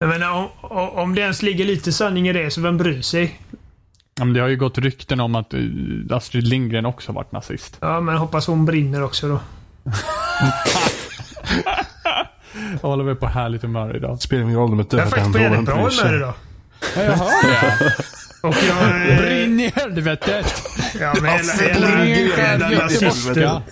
Jag menar, om, om det ens ligger lite sanning i det, så vem bryr sig? Ja, men det har ju gått rykten om att uh, Astrid Lindgren också varit nazist. Ja, men hoppas hon brinner också då. Jag håller väl på härligt humör idag. Spelar ingen roll om ett Jag är faktiskt på jävligt bra humör idag. Ja, jag hör det. Och jag... eh, Brinn i helvetet! Ja, men hela, Astrid hela, Lindgren, hela lyssnar på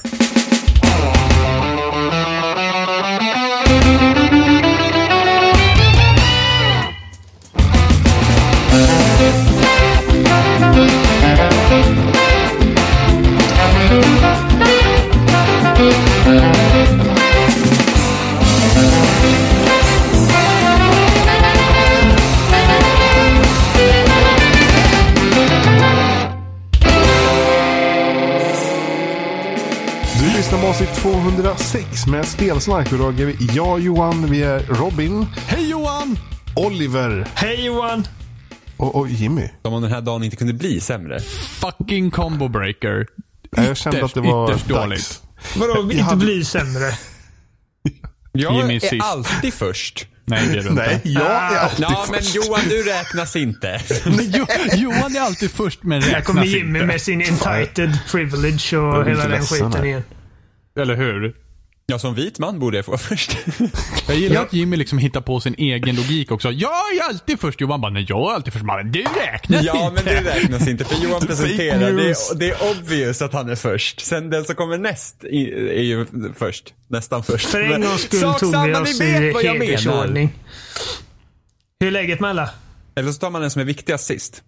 avsnitt 206 med Spelsnack. Och idag är vi jag Johan, vi är Robin, Hej Johan! Oliver Hej Johan! Och, och Jimmy. Som om den här dagen inte kunde bli sämre. Fucking combo breaker. Jag kände att det var ytterst dags. dåligt. Vadå, Jag inte hade- bli sämre? Jag Jimmy är sist. alltid först. Nej, det är du inte. Nej, jag är alltid Ja, men först. Johan, du räknas inte. Men jo, Johan är alltid först men Här kommer räknas Jimmy inte. med sin entitled privilege och hela den skiten här. igen. Eller hur? Ja, som vit man borde jag få först. Jag gillar att Jimmy liksom hittar på sin egen logik också. Jag är alltid först. Johan bara, nej jag är alltid först. Men du räknas Ja, men inte. det räknas inte för Johan presenterar. Det är, det är obvious att han är först. Sen den som kommer näst i- är ju först. Nästan först. För en Men gångs skull tog vi oss ni vet vad i jag menar. hedersordning. Hur är läget med alla? Eller så tar man den som är viktigast sist.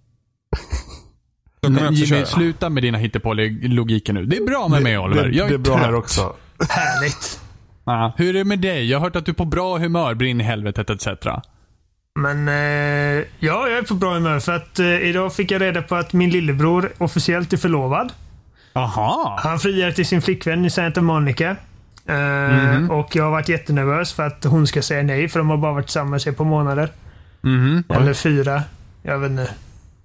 Man Jimmy, köra. sluta med dina hittepå-logiken nu. Det är bra med mig Oliver. Det, Jag det är bra trött. här också. Härligt. Ja. Hur är det med dig? Jag har hört att du är på bra humör, brinn i helvetet etc. Men eh, ja, jag är på bra humör för att eh, idag fick jag reda på att min lillebror officiellt är förlovad. Aha. Han friar till sin flickvän i Santa Monica. Eh, Och jag har varit jättenervös för att hon ska säga nej för de har bara varit tillsammans i ett par månader. Mhm. Eller fyra. Jag vet inte.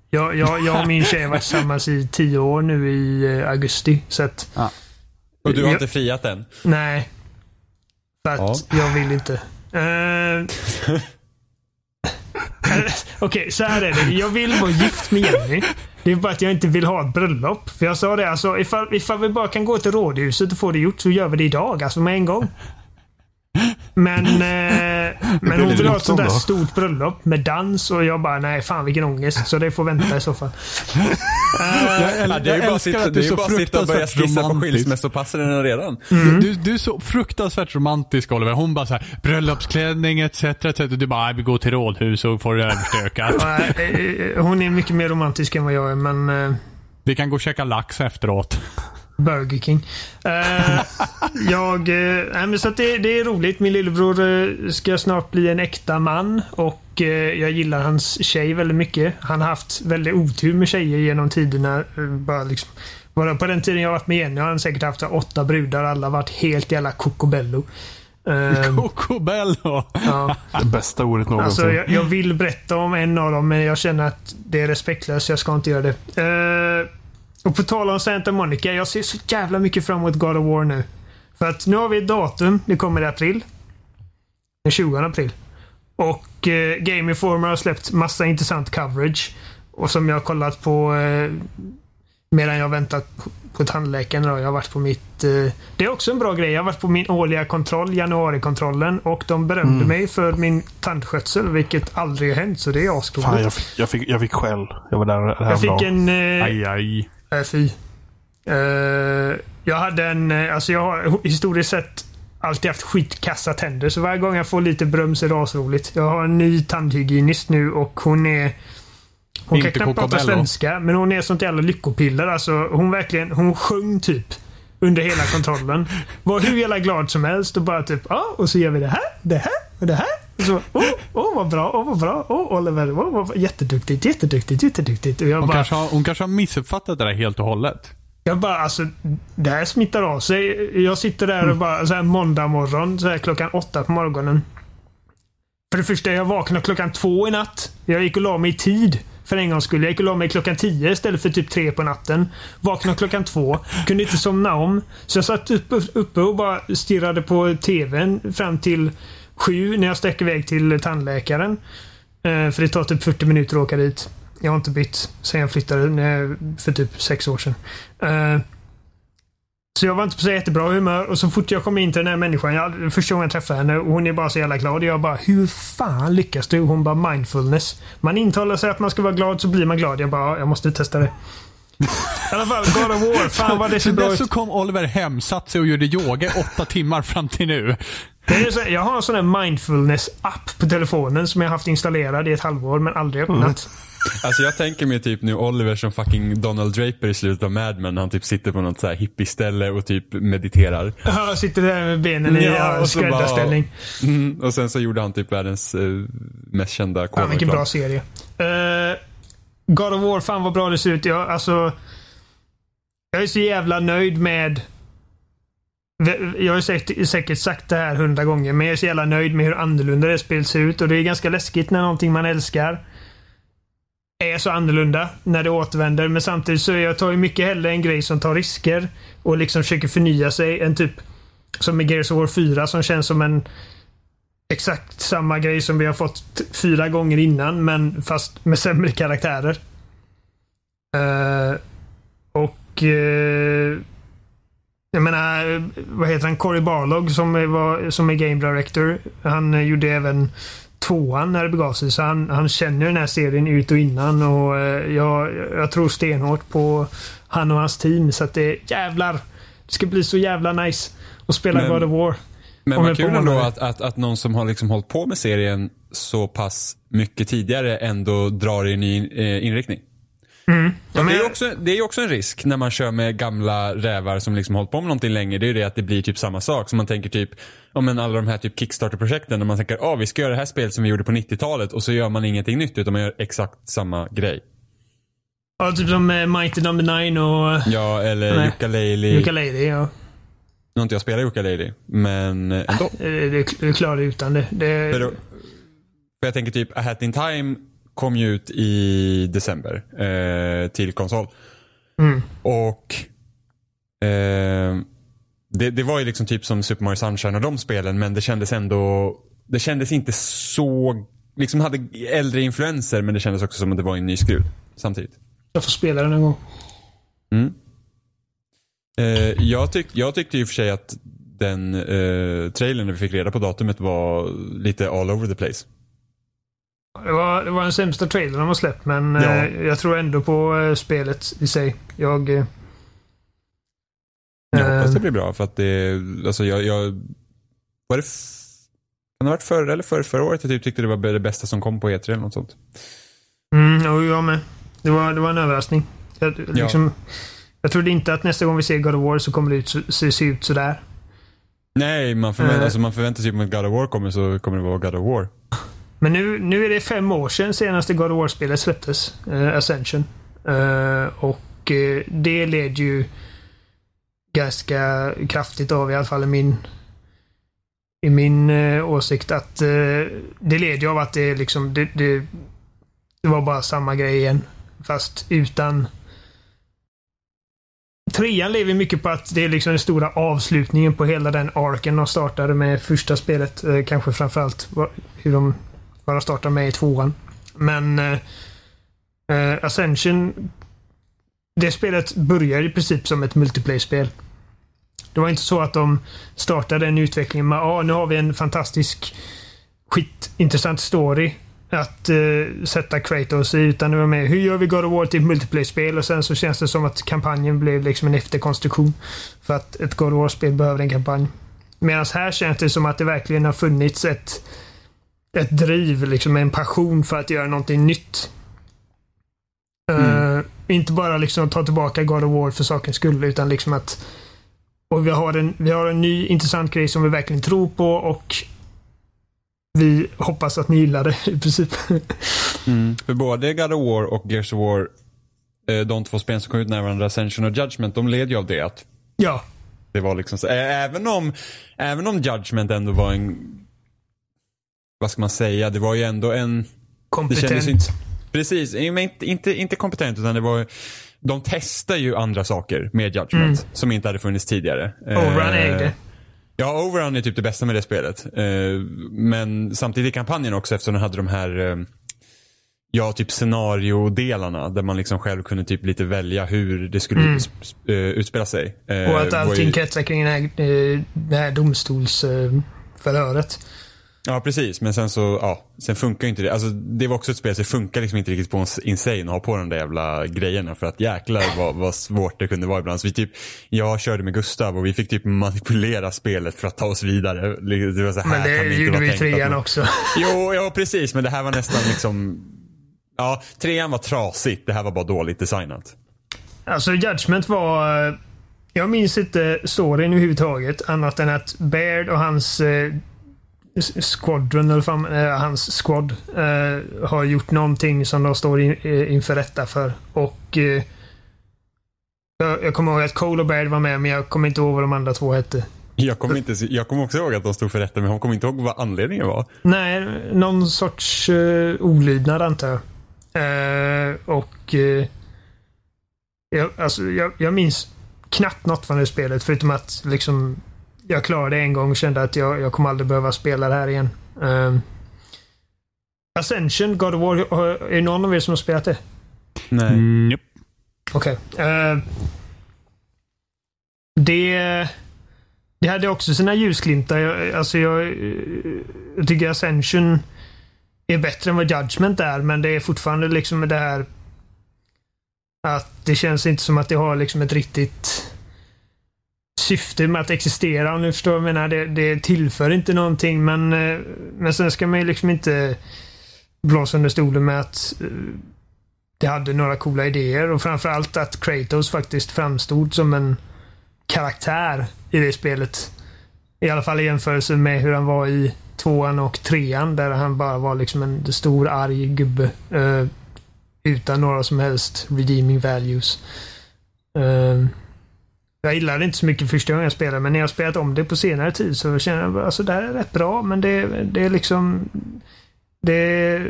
Jag, jag, jag och min tjej har varit tillsammans i tio år nu i eh, augusti. Så att, Och du har Ja. inte friat än. nej. För att jag vill inte. Eh, Okej, så här är det. Jag vill vara gift med Jenny. Det är bara att jag inte vill ha ett bröllop. För jag sa det, alltså ifall, ifall vi bara kan gå till rådhuset och få det gjort så gör vi det idag. Alltså med en gång. Men, eh, men hon vill ha ett sånt där då? stort bröllop med dans och jag bara, nej fan vilken ångest. Så det får vänta i så fall. Jag, Ja, det är ju bara att sitta, det är ju bara sitta och börja skissa på skilsmässopassen redan. Du, du är så fruktansvärt romantisk Oliver. Hon bara så här, bröllopsklänning etc. etc. Du bara, "Nej, vi går till rådhus och får det överstökat. Nej, eh, Hon är mycket mer romantisk än vad jag är, men eh, Vi kan gå och käka lax efteråt. Burger King. Eh, jag... nej, men så det, det är roligt. Min lillebror eh, ska snart bli en äkta man och jag gillar hans tjej väldigt mycket. Han har haft väldigt otur med tjejer genom tiderna. bara liksom, bara på den tiden jag varit med Jenny har han säkert haft åtta brudar. Alla varit helt jävla cocobello. Eh, Cocobello. ja. Det bästa ordet någonsin. Alltså, jag, jag vill berätta om en av dem, men jag känner att det är respektlöst. Jag ska inte göra det. Eh, och på tal om Santa Monica. Jag ser så jävla mycket fram emot God of War nu. För att nu har vi ett datum. Det kommer i april. Den 20 april. Och eh, Game Informer har släppt massa intressant coverage. Och som jag har kollat på eh, medan jag väntat på- tandläkaren. Då. Jag har varit på mitt... Eh, det är också en bra grej. Jag har varit på min årliga kontroll, januarikontrollen. Och de berömde mig för min tandskötsel, vilket aldrig har hänt. Så det är asroligt. jag jag, fick, jag fick skäll. Jag var där Jag fick en... Eh, Aj, aj. Fy. Eh, jag hade en... eh, Alltså jag har historiskt sett alltid haft skitkassa tänder. Så varje gång jag får lite beröm så är det asroligt. Jag har en ny tandhygienist nu och hon är... Hon Inte kan knappt prata svenska, men hon är sånt jävla lyckopiller. Alltså, hon verkligen... Hon sjöng typ under hela kontrollen. Var hur jävla glad som helst och bara typ ja, och så gör vi det här, det här och det här. Så, åh, åh vad bra, åh vad bra, åh Oliver, åh vad jätteduktigt, jätteduktigt, jätteduktigt. Och jag Hon, bara, kanske har, hon kanske har missuppfattat det där helt och hållet. jag bara, alltså, det här smittar av sig. Jag sitter där och bara, så här måndag morgon, så här klockan åtta på morgonen. För det första, jag vaknade klockan två i natt. Jag gick och la mig i tid. För en gångs skull. Jag gick och la mig klockan tio istället för typ tre på natten. Vaknade klockan två. Kunde inte somna om. Så jag satt uppe, uppe och bara stirrade på TVn fram till sju när jag sträcker iväg till tandläkaren. Eh, för det tar typ 40 minuter att åka dit. Jag har inte bytt sen jag flyttade när, för typ sex år sedan. Eh, så jag var inte på så jättebra humör och så fort jag kom in till den här människan, jag, första gången jag träffade henne, och hon är bara så jävla glad. Jag bara, hur fan lyckas du? Hon bara, mindfulness. Man intalar sig att man ska vara glad så blir man glad. Jag bara, jag måste testa det. I alla fall, God of War. Fan vad det ser bra ut. så kom Oliver hem, satt sig och gjorde yoga åtta timmar fram till nu. Jag har en sån här mindfulness-app på telefonen som jag haft installerad i ett halvår men aldrig öppnat. Alltså jag tänker mig typ nu Oliver som fucking Donald Draper i slutet av Mad Men. Han typ sitter på något så här hippie-ställe och typ mediterar. Jag sitter där med benen i ja, och skräddarställning. Mm, och sen så gjorde han typ världens eh, mest kända Fan vilken bra serie. Uh, God of War, fan vad bra det ser ut. Jag, alltså, jag är så jävla nöjd med... Jag har säkert, säkert sagt det här hundra gånger, men jag är så jävla nöjd med hur annorlunda det spelet ser ut. Och det är ganska läskigt när någonting man älskar är så annorlunda när det återvänder. Men samtidigt så jag tar ju mycket hellre en grej som tar risker och liksom försöker förnya sig än typ som med Gears of War 4 som känns som en exakt samma grej som vi har fått fyra gånger innan men fast med sämre karaktärer. Uh, och uh, jag menar, vad heter han? Cory Barlog som var, som är Game Director. Han eh, gjorde även tvåan när det begav sig. Så han, han känner den här serien ut och innan och eh, jag, jag tror stenhårt på han och hans team. Så att det jävlar. Det ska bli så jävla nice att spela Men- God of War. Men vad kul ändå att, att, att någon som har liksom hållit på med serien så pass mycket tidigare ändå drar i en ny eh, inriktning. Ja, Ja, men det, är också, det är också en risk när man kör med gamla rävar som liksom hållit på med någonting länge. Det är ju det att det blir typ samma sak. Så man tänker typ, om men alla de här typ Kickstarter-projekten där man tänker, ah vi ska göra det här spelet som vi gjorde på 90-talet och så gör man ingenting nytt utan man gör exakt samma grej. Ja, typ som eh, Mighty Number Nine och Ja, eller. Yooka-Laylee. Ukulele. Ja. Nu har inte jag spelat Yooka-Laylee, men eh, ändå. Eh, det klarar det utan det. det För, då, för jag tänker typ, A Hat In Time kom ju ut i december eh, till konsol. Mm. Och eh, det, det var ju liksom typ som Super Mario Sunshine och de spelen men det kändes ändå, det kändes inte så, liksom hade äldre influenser men det kändes också som att det var en ny skruv samtidigt. Jag får spela den en gång. Eh, jag, tyck, jag tyckte ju för sig att den eh, trailern när vi fick reda på datumet var lite all over the place. Det var, det var den sämsta trailern de har släppt men Ja. eh, jag tror ändå på eh, spelet i sig. Jag... eh, Jag hoppas eh, det blir bra för att det, alltså jag, jag var det, kan det ha varit förra eller förra, förra året jag typ tyckte det var det bästa som kom på E3 eller något sånt. Mm, och jag med. Det var, det var en överraskning. Jag, Ja. liksom, jag trodde inte att nästa gång vi ser God of War så kommer det ut, så- se, se ut sådär. Nej, man förväntar, Eh. alltså man förväntar sig om att God of War kommer så kommer det vara God of War. Men nu, nu är det fem år sedan senaste God of War-spelet släpptes. eh, Ascension. Eh, och eh, det led ju ganska kraftigt av i alla fall i min i min eh, åsikt att eh, det leder ju av att det liksom det, det, det var bara samma grej igen. Fast utan Trean lever mycket på att det är liksom den stora avslutningen på hela den arken de startade med första spelet. Eh, kanske framförallt hur de, bara startar med i tvåan. Men eh, eh Ascension det spelet börjar i princip som ett multiplayer-spel. Det var inte så att de startade en utveckling med ah, nu har vi en fantastisk skitintressant story att eh, sätta Kratos i. Utan det var med hur gör vi God of War till ett multiplayer-spel och sen så känns det som att kampanjen blev liksom en efterkonstruktion. För att ett God of War-spel behöver en kampanj. Medan här känns det som att det verkligen har funnits ett ett driv, liksom en passion för att göra någonting nytt. Eh, inte bara liksom ta tillbaka God of War för sakens skull, utan liksom att och vi har, en, vi har en ny intressant grej som vi verkligen tror på och vi hoppas att ni gillar det i princip. För både God of War och Gears of War, eh, de två spelen som kom ut nära varandra, Ascension och Judgment, de led ju av det att ja, det var liksom så, även om, även om Judgment ändå var en, vad ska man säga, det var ju ändå en kompetent. inte, precis, men inte, inte, inte kompetent utan det var de testar ju andra saker med Judgment som inte hade funnits tidigare. Eh, ägde. Ja, Overrun är typ det bästa med det spelet. Eh, men samtidigt i kampanjen också eftersom den hade de här eh, Ja, typ scenariodelarna där man liksom själv kunde typ lite välja hur det skulle Mm. sp- utspela sig. Och att allting ju- kretsar kring det här, det här domstolsförhöret. Ja, precis. Men sen så, ja, sen funkar ju inte det. Alltså, det var också ett spel som funkar liksom inte riktigt på en Insane att ha på de där jävla grejerna. För att jäklar vad, vad svårt det kunde vara ibland. Så vi typ, jag körde med Gustav och vi fick typ manipulera spelet för att ta oss vidare. Det var så här Men det kan det gjorde vi i trean man- också. Jo, ja precis. Men det här var nästan liksom, ja, trean var trasigt. Det här var bara dåligt designat. Alltså Judgment var... eh, Jag minns inte storyn överhuvudtaget annat än att Baird och hans eh, squadron, eller fan, eh, hans squad, eh, har gjort någonting som de står in, eh, inför rätta för. Och eh, jag, jag kommer ihåg att Cole och Baird var med men jag kommer inte ihåg vad de andra två hette. Jag kommer, inte, jag kommer också ihåg att de stod för rätta men jag kommer inte ihåg vad anledningen var. Nej, någon sorts uh, olydnad antar jag. Eh, och eh, jag, alltså, jag, jag minns knappt något från det spelet förutom att liksom jag klarade det en gång och kände att jag, jag kommer aldrig behöva spela det här igen. Eh, Ascension, God of War, är det någon av er som har spelat det? Nej. Mm. Okej. Eh, det, det hade också sina ljusglimtar. Jag, alltså jag, jag tycker Ascension är bättre än vad Judgment är, men det är fortfarande liksom det här att det känns inte som att det har liksom ett riktigt syfte med att existera om du förstår vad jag menar. Det, det tillför inte någonting men, eh, men sen ska man ju liksom inte blåsa under stolen med att eh, det hade några coola idéer och framförallt att Kratos faktiskt framstod som en karaktär i det spelet. I alla fall i jämförelse med hur han var i tvåan och trean där han bara var liksom en stor arg gubbe. eh, utan några som helst redeeming values. Eh, jag gillade inte så mycket första gången jag spelade men när jag spelat om det på senare tid så känner jag att alltså, det här är rätt bra men det, det är liksom det,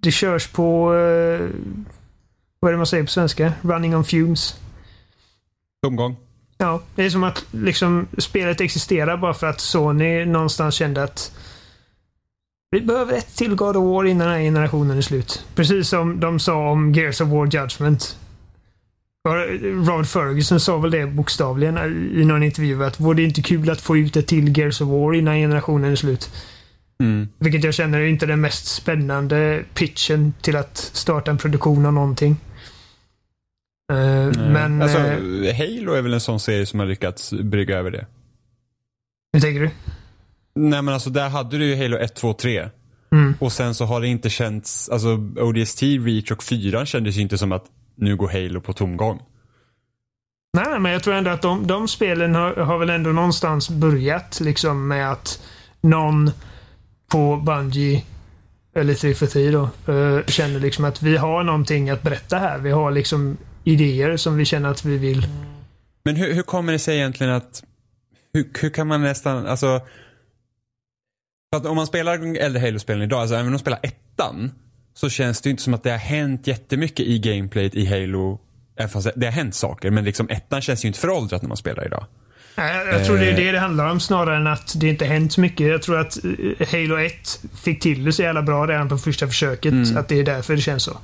det körs på eh, vad är det man säger på svenska? Running on fumes. Tomgång. Ja, det är som att liksom spelet existerar bara för att Sony någonstans kände att vi behöver ett till God of War innan den här generationen är slut. Precis som de sa om Gears of War Judgment. Rod Ferguson sa väl det bokstavligen i någon intervju att vore det inte kul att få ut ett till Gears of War innan generationen är slut. Mm. Vilket jag känner är inte den mest spännande pitchen till att starta en produktion av någonting. Eh, men... alltså, eh, Halo är väl en sån serie som har lyckats brygga över det. hur tänker du? Nej men alltså där hade du ju Halo 1, 2, 3. Mm. Och sen så har det inte känts, alltså ODST, Reach och 4 kändes ju inte som att nu går Halo på tomgång. Nej, men jag tror ändå att de, de spelen har, har väl ändå någonstans börjat liksom med att någon på Bungie eller 343 då, eh, känner liksom att vi har någonting att berätta här. Vi har liksom idéer som vi känner att vi vill. Men hur, hur kommer det sig egentligen att, hur, hur kan man nästan, alltså för att om man spelar äldre Halo-spelen idag, alltså även om man spelar ettan, så känns det inte som att det har hänt jättemycket i gameplayet i Halo. Även fast det har hänt saker, men liksom ettan känns ju inte föråldrat när man spelar idag. Jag, jag tror det är Eh. det det handlar om snarare än att det inte hänt så mycket. Jag tror att eh, Halo 1 fick till det så jävla bra redan på första försöket. Att det är därför det känns så.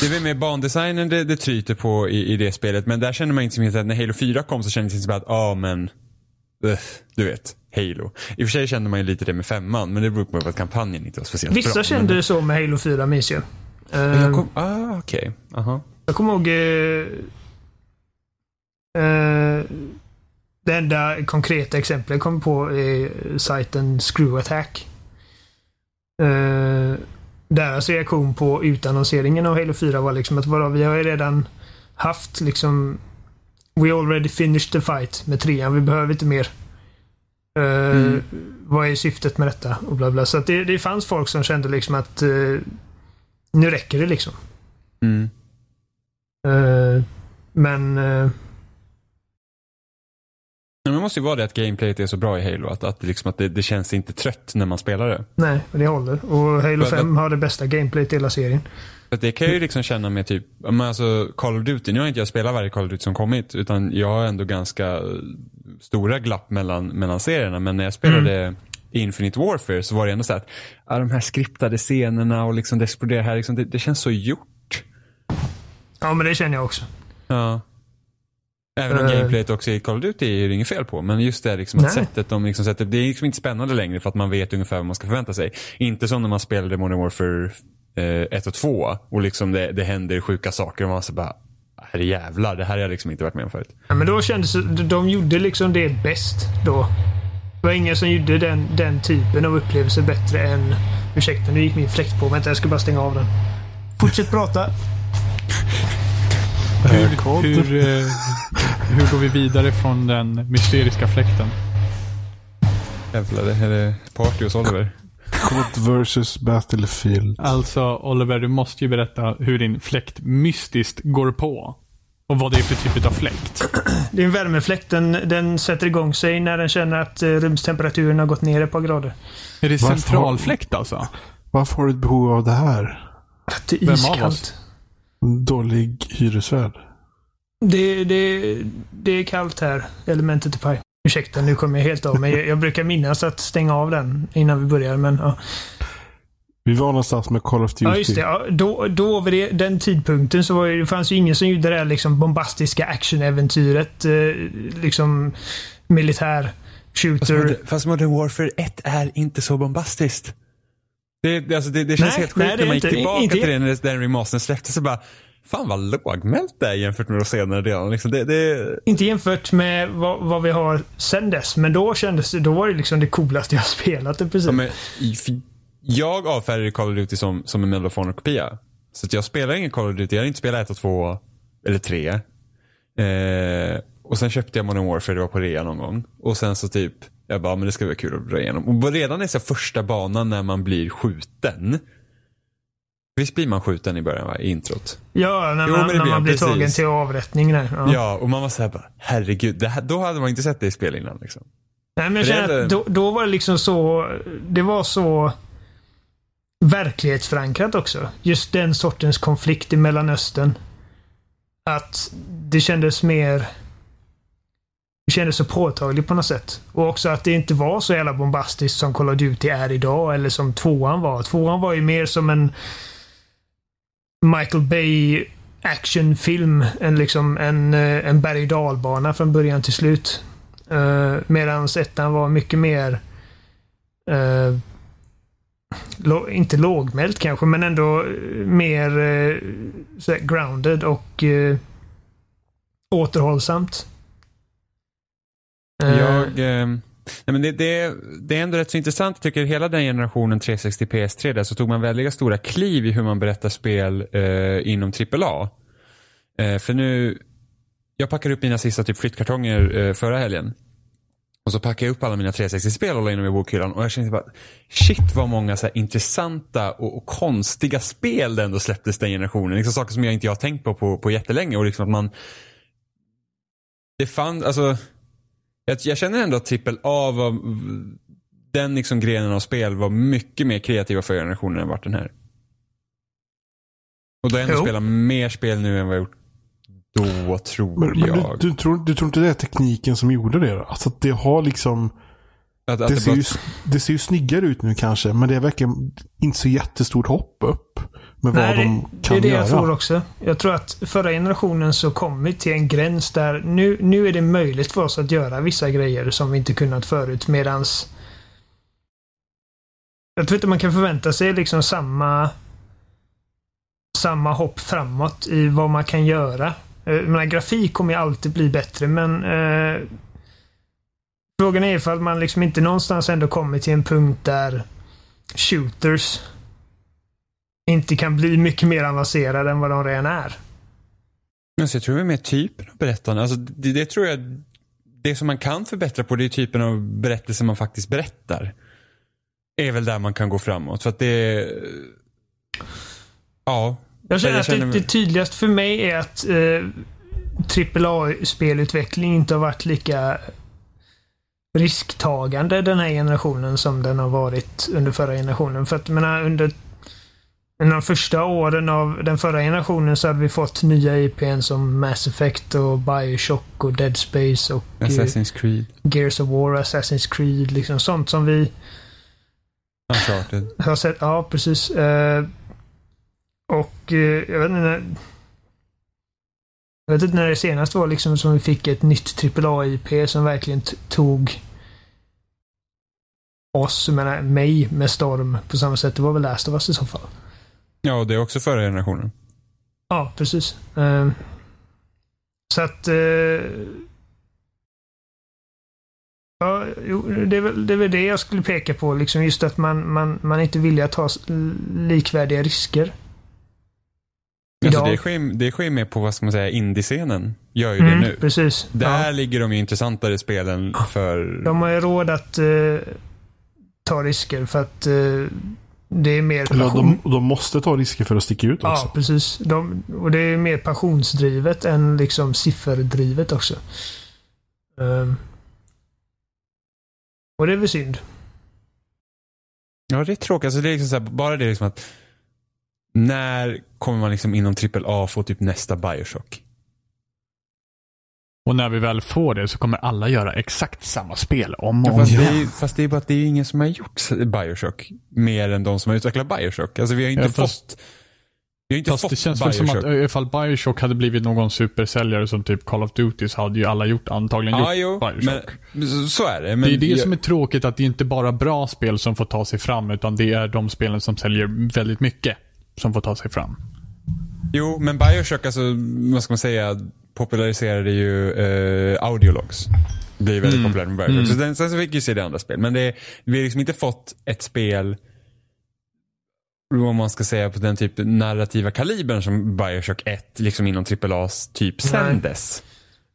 Det är väl mer bandesignen det, det tryter på i, i det spelet, men där känner man inte som att när Halo 4 kom så kändes det inte som att, ja men, ugh, du vet, Halo. I och för sig kände man ju lite det med femman, men det beror på att kampanjen inte var speciellt Vissa bra. kände men, det så med Halo 4 minns jag. Eh, jag kom, ah, okej. Aha. Jag kommer ihåg... Eh, eh, det enda konkreta exemplet jag kom på är sajten Screw Attack. Eh, deras reaktion på utannonseringen av Halo 4 var liksom att vadå, vi har ju redan haft liksom We already finished the fight med trean. Vi behöver inte mer. Eh, Vad är syftet med detta? Och bla bla. Så att det, det fanns folk som kände liksom att eh, nu räcker det liksom. Mm. Eh, men eh, Men det måste ju vara det att gameplayet är så bra i Halo, att, att, liksom, att det, det känns inte trött när man spelar det. nej, det håller. Och Halo Vad- 5 har det bästa gameplayet i hela serien. För det kan jag ju liksom känna med typ, men alltså Call of Duty, nu har inte jag spelat varje Call of Duty som kommit utan jag har ändå ganska stora glapp mellan, mellan serierna men när jag spelade Infinite Warfare så var det ändå så att ja, de här skriptade scenerna och liksom det exploderar här, liksom, det, det känns så gjort. Ja, men det känner jag också. Ja. Även om Eh. gameplayet också i Call of Duty är det inget fel på. Men just det liksom att sättet de liksom sätter, det är liksom inte spännande längre för att man vet ungefär vad man ska förvänta sig. Inte som när man spelade Modern Warfare eh, 1 och 2 och liksom det, det händer sjuka saker och man så bara, herre jävlar, det här har jag liksom inte varit med om förut. Ja, men då kändes de gjorde liksom det bäst då. Det var ingen som gjorde den, den typen av upplevelse bättre än... Ursäkta, nu gick min fläkt på. Vänta, jag ska bara stänga av den. Fortsätt prata. Hur, hur, eh, hur går vi vidare från den mysteriska fläkten? Jävlar, det här är party hos Oliver. COD versus Battlefield. Alltså Oliver, du måste ju berätta hur din fläkt mystiskt går på. Och vad det är för typ av fläkt. Det är en värmefläkt. Den, den sätter igång sig när den känner att eh, rumstemperaturen har gått ner ett par grader. Är det Varför- centralfläkt alltså? Varför har du ett behov av det här? Det är Vem av iskallt. oss? Dålig hyresvärd. Det, det, det är kallt här. Elementet i paj. Ursäkta, nu kommer jag helt av mig. Jag, jag brukar minnas att stänga av den innan vi börjar, men ja. Vi var någonstans med Call of Duty. Ja, just det. Ja, då, då vid den tidpunkten så var det, det fanns ju ingen som gjorde det där liksom bombastiska actionäventyret. Eh, liksom militär shooter. Fast Modern Warfare 1 är inte så bombastiskt. Det, alltså det, det känns Nej, helt sjukt när är man gick inte- tillbaka inte- till det när den remastern släpptes så bara Fan vad lågmält det är jämfört med de senare delarna. Liksom det, det, Inte jämfört med vad, vad vi har sen dess, men då kändes det, då var det liksom det coolaste jag spelat i princip. Ja, men, jag avfärdade Call of Duty som, som en Medal of Honor-kopia. Så att jag spelar ingen Call of Duty. Jag har inte spelat 1 och 2 eller 3. Eh, och sen köpte jag Modern Warfare, det var på rea någon gång. Och sen så typ, jag bara, men det ska vara kul att dra igenom. Och redan i så första banan när man blir skjuten. Visst blir man skjuten i början va? I introt. ja, när Jo, man, det när blir man blir precis. tagen till avrättning där. Ja. Ja, och man var såhär bara, herregud, här, då hade man inte sett det i spel innan liksom. Nej, men jag känner att då, då var det liksom så... Det var så verklighetsförankrat också. Just den sortens konflikt i Mellanöstern. Att det kändes mer... Det kändes så påtagligt på något sätt. Och också att det inte var så jävla bombastiskt som Call of Duty är idag. Eller som tvåan var. Tvåan var ju mer som en Michael Bay actionfilm. En, liksom, en, eh, en berg dalbana från början till slut. Uh, Medan ettan var mycket mer eh, lo- inte lågmält kanske, men ändå eh, mer uh, grounded och uh, återhållsamt. Eh, Jag, eh, nej men det, det, det är ändå rätt så intressant. Jag tycker hela den generationen 360 PS3 där så tog man väldigt stora kliv i hur man berättar spel eh, inom AAA. Eh, för nu, jag packade upp mina sista typ flyttkartonger eh, förra helgen. Och så packade jag upp alla mina 360-spel och la in dem i bokhyllan och jag kände bara shit vad många så här intressanta och, och konstiga spel det ändå släpptes den generationen. Liksom saker som jag inte har tänkt på på, på jättelänge och liksom att man det fanns, alltså jag, jag känner ändå att AAA var, den liksom grenen av spel var mycket mer kreativa för generationen än vart den här. Och då har jag ändå Jo. spelat mer spel nu än vad jag gjort då, tror Men, men jag. du, du, tror, du tror inte det är tekniken som gjorde det? Då? Alltså att det har liksom... att, att Det det ser, bara- ju, det ser ju snyggare ut nu kanske, men det är verkligen inte så jättestort hopp upp med vad Nej, de det, kan det är det göra. jag tror också. Jag tror att förra generationen så kom vi till en gräns där nu, nu är det möjligt för oss att göra vissa grejer som vi inte kunnat förut medans jag tror inte man kan förvänta sig liksom samma samma hopp framåt i vad man kan göra. Eh, Jag menar, grafik kommer ju alltid bli bättre men eh, Frågan är ifall man liksom inte någonstans ändå kommer till en punkt där shooters inte kan bli mycket mer avancerade än vad de redan är. Men så jag tror det är mer typen av berättande. Alltså, det, det tror jag, det som man kan förbättra på det är typen av berättelser man faktiskt berättar. Är väl där man kan gå framåt. För att det, ja. Jag känner Jag att känner det, mig- det tydligaste för mig är att eh, AAA-spelutveckling inte har varit lika risktagande den här generationen som den har varit under förra generationen. För att menar, under de första åren av den förra generationen så hade vi fått nya IPn som Mass Effect och Bioshock och Dead Space och eh, Assassin's Creed, Gears of War, Assassin's Creed. Liksom sånt som vi Uncharted. har sett. Ja, precis. Eh, och eh, jag vet inte när... Jag vet inte när det senast var liksom som vi fick ett nytt AAA-IP som verkligen tog oss, jag menar mig, med storm på samma sätt. Det var väl Last of Us i så fall. Ja, och det är också förra generationen. Ja, precis. Eh, så att... Eh, ja, det, är väl, det är väl det jag skulle peka på. Liksom just att man, man, man inte vill att ta likvärdiga risker. Alltså, det, sker, det sker med på, vad ska man säga, indie-scenen. Gör ju Mm, det nu. Precis. Där Ja. ligger de ju intressantare spelen för... De har ju råd att eh, ta risker för att eh, det är mer passion. de, de måste ta risker för att sticka ut också. Ja, precis. De, och det är mer passionsdrivet än liksom sifferdrivet också. Ehm. och det är väl synd. Ja, det är tråkigt. Alltså, det är liksom så här, bara det liksom att när kommer man liksom inom AAA få typ nästa Bioshock? Och när vi väl får det så kommer alla göra exakt samma spel om och om fast, det igen. är, fast det är bara att det är ingen som har gjort Bioshock mer än de som har utvecklat Bioshock. Alltså vi har inte Ja, fast- fått vi har inte Fast fått det känns Bioshock. som att ifall Bioshock hade blivit någon supersäljare som typ Call of Duty så hade ju alla gjort, antagligen Ja, gjort jo, Bioshock. men så- är det. Men det är det jag- som är tråkigt, att det inte bara är bra spel som får ta sig fram, utan det är de spelen som säljer väldigt mycket som får ta sig fram. Jo, men Bioshock, alltså, vad ska man säga, populariserade ju eh, audiologs. Blir väldigt Mm. populärt med Bioshock. Mm. Så den, sen så fick vi se det andra spel. Men det, vi har liksom inte fått ett spel, om man ska säga på den typ narrativa kalibern som Bioshock 1, liksom inom AAAs typ sen dess.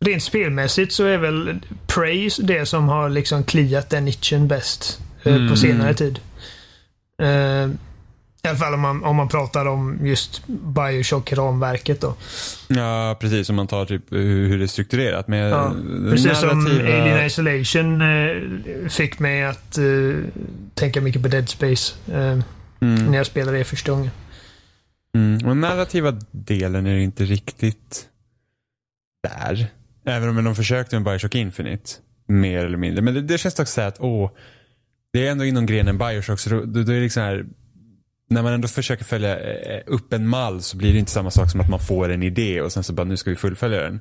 Rent spelmässigt så är väl Praise det som har liksom kliat den nichen bäst eh, Mm. på senare tid. Eh, I alla fall om man, om man pratar om just Bioshock-ramverket då. Ja, precis. Om man tar typ hur, det är strukturerat. Med Ja, Precis som narrativa- Alien Isolation eh, fick mig att eh, tänka mycket på Dead Space eh, Mm. när jag spelade det första gången. Mm. Och narrativa delen är inte riktigt där. Även om de försökte med Bioshock Infinite. Mer eller mindre. Men det, det känns också så att, åh. Det är ändå inom grenen Bioshock, så då, då är det liksom här. När man ändå försöker följa eh, eh, upp en mall så blir det inte samma sak som att man får en idé och sen så bara, nu ska vi fullfölja den.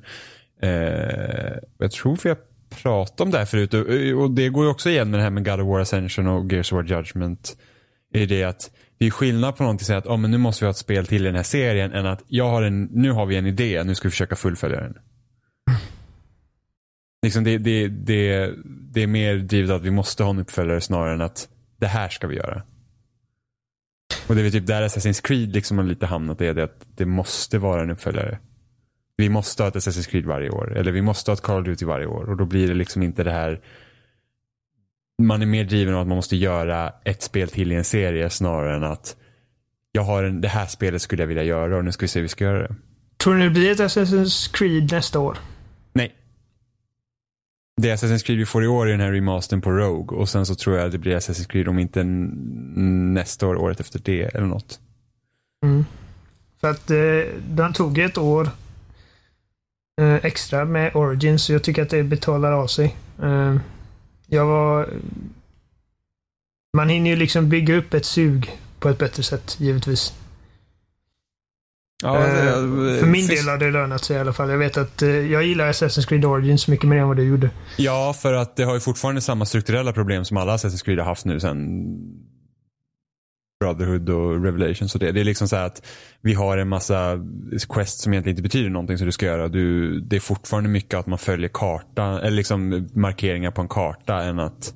Eh, jag tror vi har pratat om det här förut och, eh, och det går ju också igen med det här med God of War Ascension och Gears of War Judgment. Är det att det är skillnad på någonting som säger att oh, men nu måste vi ha ett spel till i den här serien än att jag har en, nu har vi en idé, nu ska vi försöka fullfölja den. Liksom det, det, det, det är mer drivet att vi måste ha en uppföljare snarare än att det här ska vi göra. Och det är typ där Assassin's Creed liksom har lite hamnat i det att det måste vara en uppföljare. Vi måste ha ett Assassin's Creed varje år. Eller vi måste ha ett Call of Duty varje år. Och då blir det liksom inte det här man är mer driven av att man måste göra ett spel till i en serie snarare än att jag har en, det här spelet skulle jag vilja göra och nu ska vi se hur vi ska göra det. Tror ni det blir ett Assassin's Creed nästa år? Nej. Det Assassin's Creed vi får i år är den här remastern på Rogue och sen så tror jag att det blir Assassin's Creed om inte nästa år, året efter det eller något. Mm. För att eh, den tog ett år eh, extra med Origins så jag tycker att det betalar av sig. Eh, jag var... Man hinner ju liksom bygga upp ett sug på ett bättre sätt, givetvis. Ja, Eh, för min del har det lönat sig i alla fall. Jag vet att eh, jag gillar Assassin's Creed Origins mycket mer än vad du gjorde. Ja, för att det har ju fortfarande samma strukturella problem som alla Assassin's Creed har haft nu sen Brotherhood och Revelations och det. Det är liksom så här att vi har en massa quests som egentligen inte betyder någonting som du ska göra. Du, det är fortfarande mycket att man följer kartan, eller liksom markeringar på en karta än att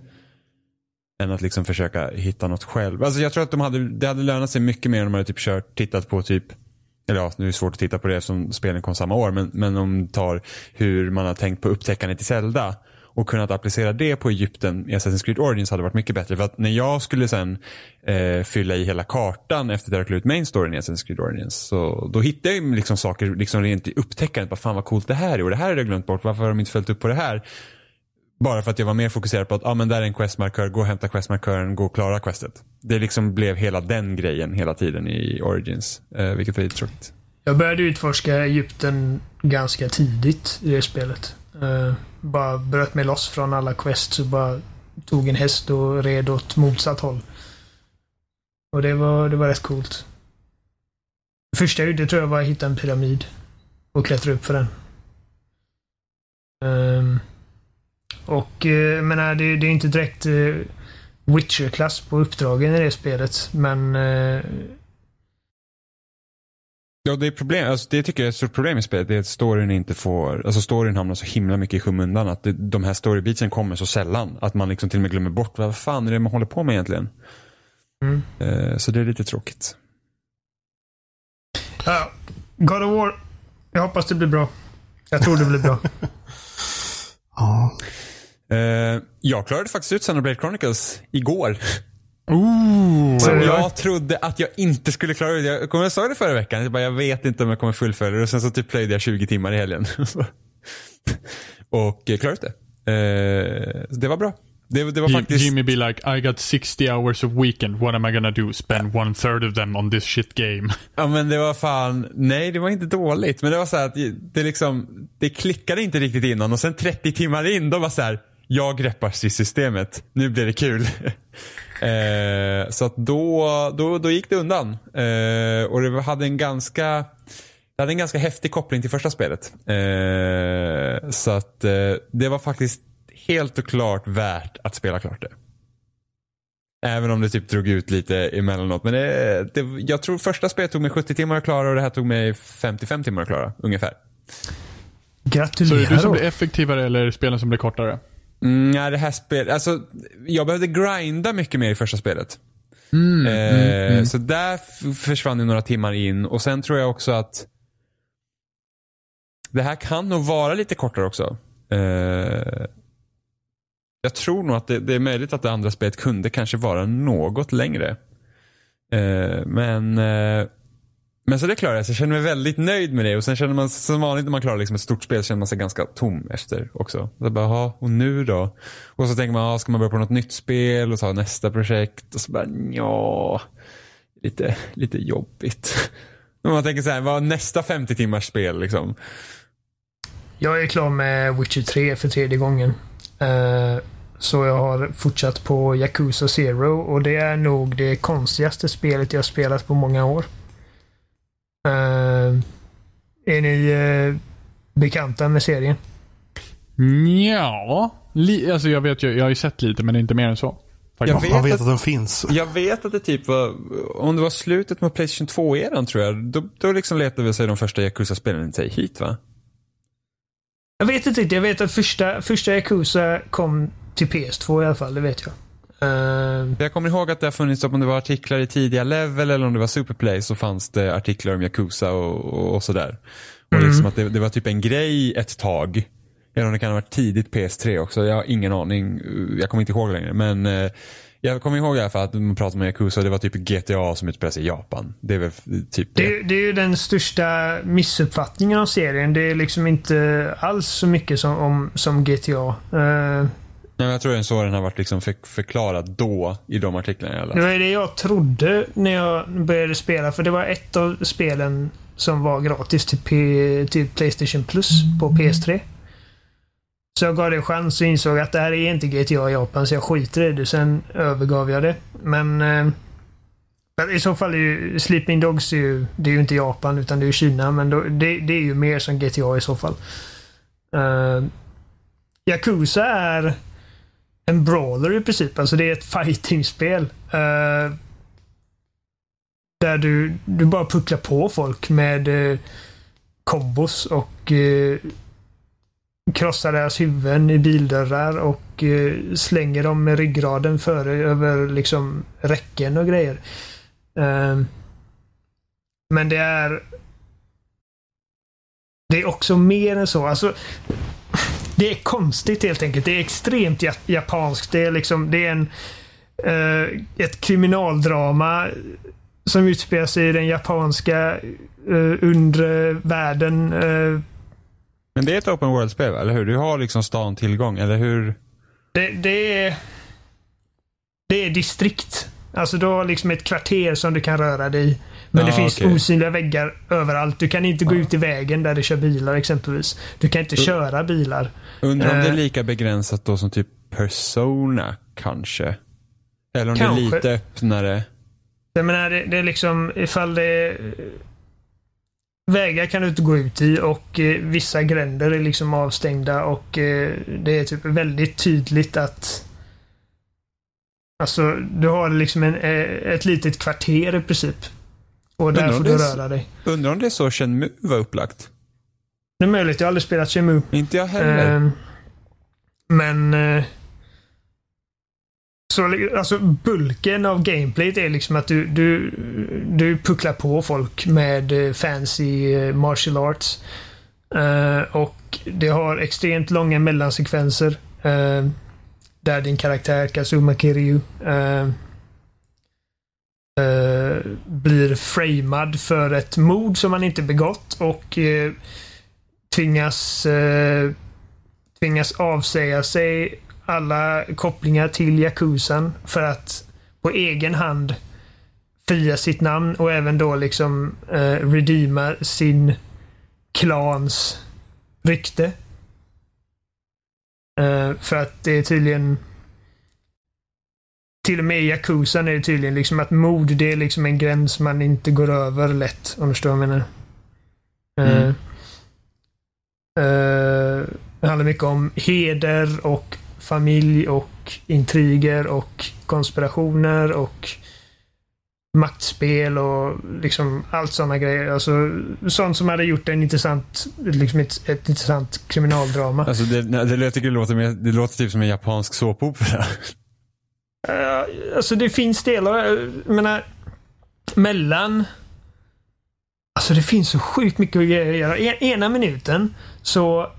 än att liksom försöka hitta något själv. Alltså jag tror att de hade, det hade lönat sig mycket mer om de hade typ kört, tittat på typ eller ja, nu är det svårt att titta på det eftersom spelen kom samma år, men, men om du tar hur man har tänkt på upptäckandet i Zelda och kunnat applicera det på Egypten i Assassin's Creed Origins hade varit mycket bättre. För att när jag skulle sen eh, fylla i hela kartan efter att jag klätt ut main storyn i Assassin's Creed Origins, så då hittade jag ju liksom saker liksom rent i upptäckandet. Bara, fan vad coolt det här är och det här har jag glömt bort. Varför har de inte följt upp på det här? Bara för att jag var mer fokuserad på att ah, men där är en questmarkör, gå och hämta questmarkören, gå och klara questet. Det liksom blev hela den grejen hela tiden i Origins. Eh, vilket var lite tråkigt. Jag började utforska Egypten ganska tidigt i det spelet. Eh, bara bröt mig loss från alla quests och bara tog en häst och red åt motsatt håll. Och det var, det var rätt coolt. Det första jag gjorde tror jag var att hitta en pyramid och klättra upp för den. Eh, och uh, menar, det, det är inte direkt uh, Witcher-klass på uppdragen i det spelet, men uh, Ja, det är problem. Alltså, det tycker jag är ett stort problem i spelet. Det är att storyn inte får, alltså storyn hamnar så himla mycket i skymundan. Att det, de här storybeatsen kommer så sällan. Att man liksom till och med glömmer bort vad fan är det man håller på med egentligen. Mm. Eh, så det är lite tråkigt. Ja, God of War. Jag hoppas det blir bra. Jag tror det blir bra. Ja. Eh, jag klarade faktiskt ut Xenoblade Chronicles igår. Ooh. Som jag trodde att jag inte skulle klara ut. Jag, kommer jag sa det förra veckan. Jag, bara, jag vet inte om jag kommer fullfölja det. Och sen så typ plöjde jag 20 timmar i helgen. och eh, klarade ut det. Så det var bra. Det, det var faktiskt... Jimmy be like, I got 60 hours a weekend. What am I gonna do? Spend one third of them on this shit game. Ja men det var fan, nej det var inte dåligt. Men det var så här att det liksom, det klickade inte riktigt innan och sen 30 timmar in då var så här, jag greppar systemet. Nu blir det kul. eh, så att då, då, då gick det undan. Eh, och det hade en ganska, det hade en ganska häftig koppling till första spelet. Eh, så att eh, det var faktiskt helt och klart värt att spela klart det. Även om det typ drog ut lite emellanåt. Men det, det, jag tror första spelet tog mig 70 timmar att klara och det här tog mig 55 timmar att klara. Ungefär. Så är det Gratulerar du som blir effektivare eller spelen som blir kortare? Mm, nej, det här spelet, alltså jag behövde grinda mycket mer i första spelet. eh, Så där försvann det några timmar in och sen tror jag också att det här kan nog vara lite kortare också. Eh, jag tror nog att det, det är möjligt att det andra spelet kunde kanske vara något längre. Eh, men eh, men så det klarade jag, så jag känner mig väldigt nöjd med det. Och sen känner man, som vanligt när man klarar liksom ett stort spel, så känner man sig ganska tom efter också. Så bara, "Jaha, och nu då? Och så tänker man, ska man börja på något nytt spel och ta nästa projekt? Och så bara, ja, lite, lite jobbigt. Men man tänker så här, vad nästa 50 timmars spel liksom? Jag är klar med Witcher 3 för tredje gången. Eh, så jag har fortsatt på Yakuza Zero och det är nog det konstigaste spelet jag spelat på många år. Eh, är ni eh, bekanta med serien? Ja, li- alltså jag vet ju, jag har ju sett lite men inte mer än så. Jag vet Man vet att- att den finns. Jag vet att det typ var, om det var slutet med Playstation 2-eran tror jag, då, då liksom letade vi sig de första Yakuza-spelen sig hit va? Jag vet inte riktigt. Jag vet att första, första Yakuza kom till PS2 i alla fall. Det vet jag. Eh, Jag kommer ihåg att det har funnits, om det var artiklar i tidiga level eller om det var Superplay så fanns det artiklar om Yakuza och, och, och sådär. Och liksom att det, det var typ en grej ett tag. Eller om det kan ha varit tidigt PS3 också. Jag har ingen aning. Jag kommer inte ihåg längre. Men eh, jag kommer ihåg i alla fall att man pratade med Yakuza det var typ GTA som utspelar sig i Japan. Det är väl typ det. Det, det är ju den största missuppfattningen av serien. Det är liksom inte alls så mycket som, om, som GTA. Eh, Nej, men jag tror det är så den har varit liksom för, förklarad då i de artiklarna jag det läst. var det jag trodde när jag började spela. För det var ett av spelen som var gratis till, P, till Playstation Plus på PS3. Så jag gav det en chans och insåg att det här är inte GTA i Japan så jag skiter i det. Sen övergav jag det. Men eh, i så fall är ju Sleeping Dogs är ju, det är ju inte Japan utan det är ju Kina. Men då, det, det är ju mer som GTA i så fall. Uh, Yakuza är en brawler i princip. Alltså det är ett fightingspel. Uh, där du, du bara pucklar på folk med eh, uh, kombos och uh, krossar deras huvuden i bildörrar och uh, slänger dem med ryggraden före över liksom räcken och grejer. Uh, men det är det är också mer än så. Alltså, det är konstigt helt enkelt. Det är extremt ja- japanskt. Det är liksom, det är en, eh, ett kriminaldrama som utspelar sig i den japanska uh, undre världen. eh. Men det är ett open world-spel, eller hur? Du har liksom stan tillgång, eller hur? Det, det är... Det är distrikt. Alltså du har liksom ett kvarter som du kan röra dig i. Men Ja, det finns okej. osynliga väggar överallt. Du kan inte gå ut i vägen där det kör bilar exempelvis. Du kan inte köra bilar. Undrar om det är Eh. lika begränsat då som typ Persona kanske? Eller om det Kanske. är lite öppnare? Jag menar, det, det är liksom ifall det är... Vägar kan du inte gå ut i och eh, vissa gränder är liksom avstängda och eh, det är typ väldigt tydligt att Alltså, du har liksom en, eh, ett litet kvarter i princip. Och där får du röra dig. Undrar om det är så Shenmue var upplagt? Det är möjligt, jag har aldrig spelat Shenmue. Inte jag heller. Ehm, men... eh, så alltså bulken av gameplayet är liksom att du, du, du pucklar på folk med eh, fancy eh, martial arts. Eh, och det har extremt långa mellansekvenser. eh, där din karaktär Kazuma Kiryu eh, eh, Eh, blir framad för ett mord som han inte begått och eh, tvingas eh, tvingas avsäga sig alla kopplingar till Yakuzan för att på egen hand fria sitt namn och även då liksom eh, redeema sin klans rykte. Eh, för att det är tydligen till och med i Yakuzan är det tydligen liksom att mord det är liksom en gräns man inte går över lätt. Om du förstår vad jag menar. Eh, Mm. eh, det handlar mycket om heder och familj och intriger och konspirationer och maktspel och liksom allt sådana grejer. Alltså sånt som hade gjort en intressant, liksom ett, ett intressant kriminaldrama. Alltså det, det, jag tycker det låter, mer, det låter typ som en japansk såpopera. Uh, alltså det finns delar, eh, jag menar, mellan... Alltså det finns så sjukt mycket att göra. E- ena minuten så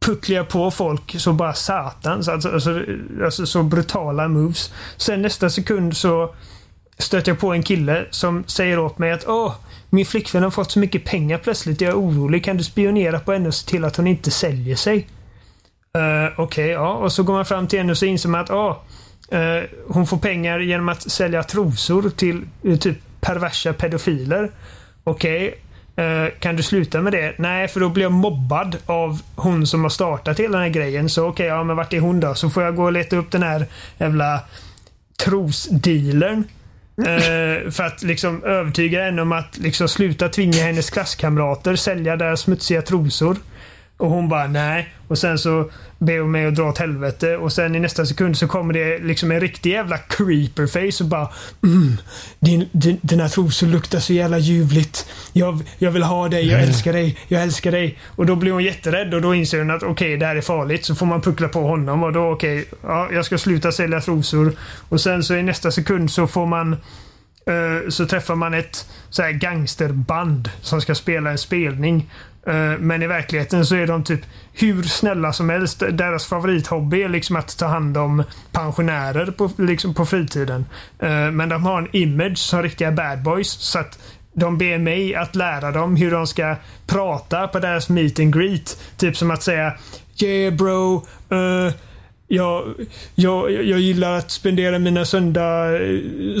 pucklar jag på folk så bara satans. Alltså, alltså, alltså så brutala moves. Sen nästa sekund så stöter jag på en kille som säger åt mig att Åh, min flickvän har fått så mycket pengar plötsligt. Jag är orolig. Kan du spionera på henne och se till att hon inte säljer sig? Uh, Okej, ja. Och så går man fram till henne och så inser man att åh, Eh, hon får pengar genom att sälja trosor till eh, typ perversa pedofiler. Okej, Okay. kan du sluta med det? Nej, för då blir jag mobbad av hon som har startat hela den här grejen. Så okej, ja men vart är hon då? Så får jag gå och leta upp den här jävla trosdealern. Eh, för att liksom övertyga henne om att liksom sluta tvinga hennes klasskamrater sälja deras smutsiga trosor. Och hon bara nej. Och sen så ber hon mig att dra åt helvete och sen i nästa sekund så kommer det liksom en riktig jävla creeperface och bara mm, din, din, Dina trosor luktar så jävla ljuvligt. Jag, jag vill ha dig, jag älskar dig, jag älskar dig. Och då blir hon jätterädd och då inser hon att okej, det här är farligt. Så får man puckla på honom och då okej, ja, jag ska sluta sälja trosor. Och sen så i nästa sekund så får man eh, så träffar man ett så här gangsterband som ska spela en spelning. Eh, men i verkligheten så är de typ hur snälla som helst. Deras favorithobby är liksom att ta hand om pensionärer på, liksom på fritiden. Eh, men de har en image som riktiga bad boys. Så att de ber mig att lära dem hur de ska prata på deras meet and greet. Typ som att säga Yeah bro. uh, jag, jag, jag gillar att spendera mina söndag,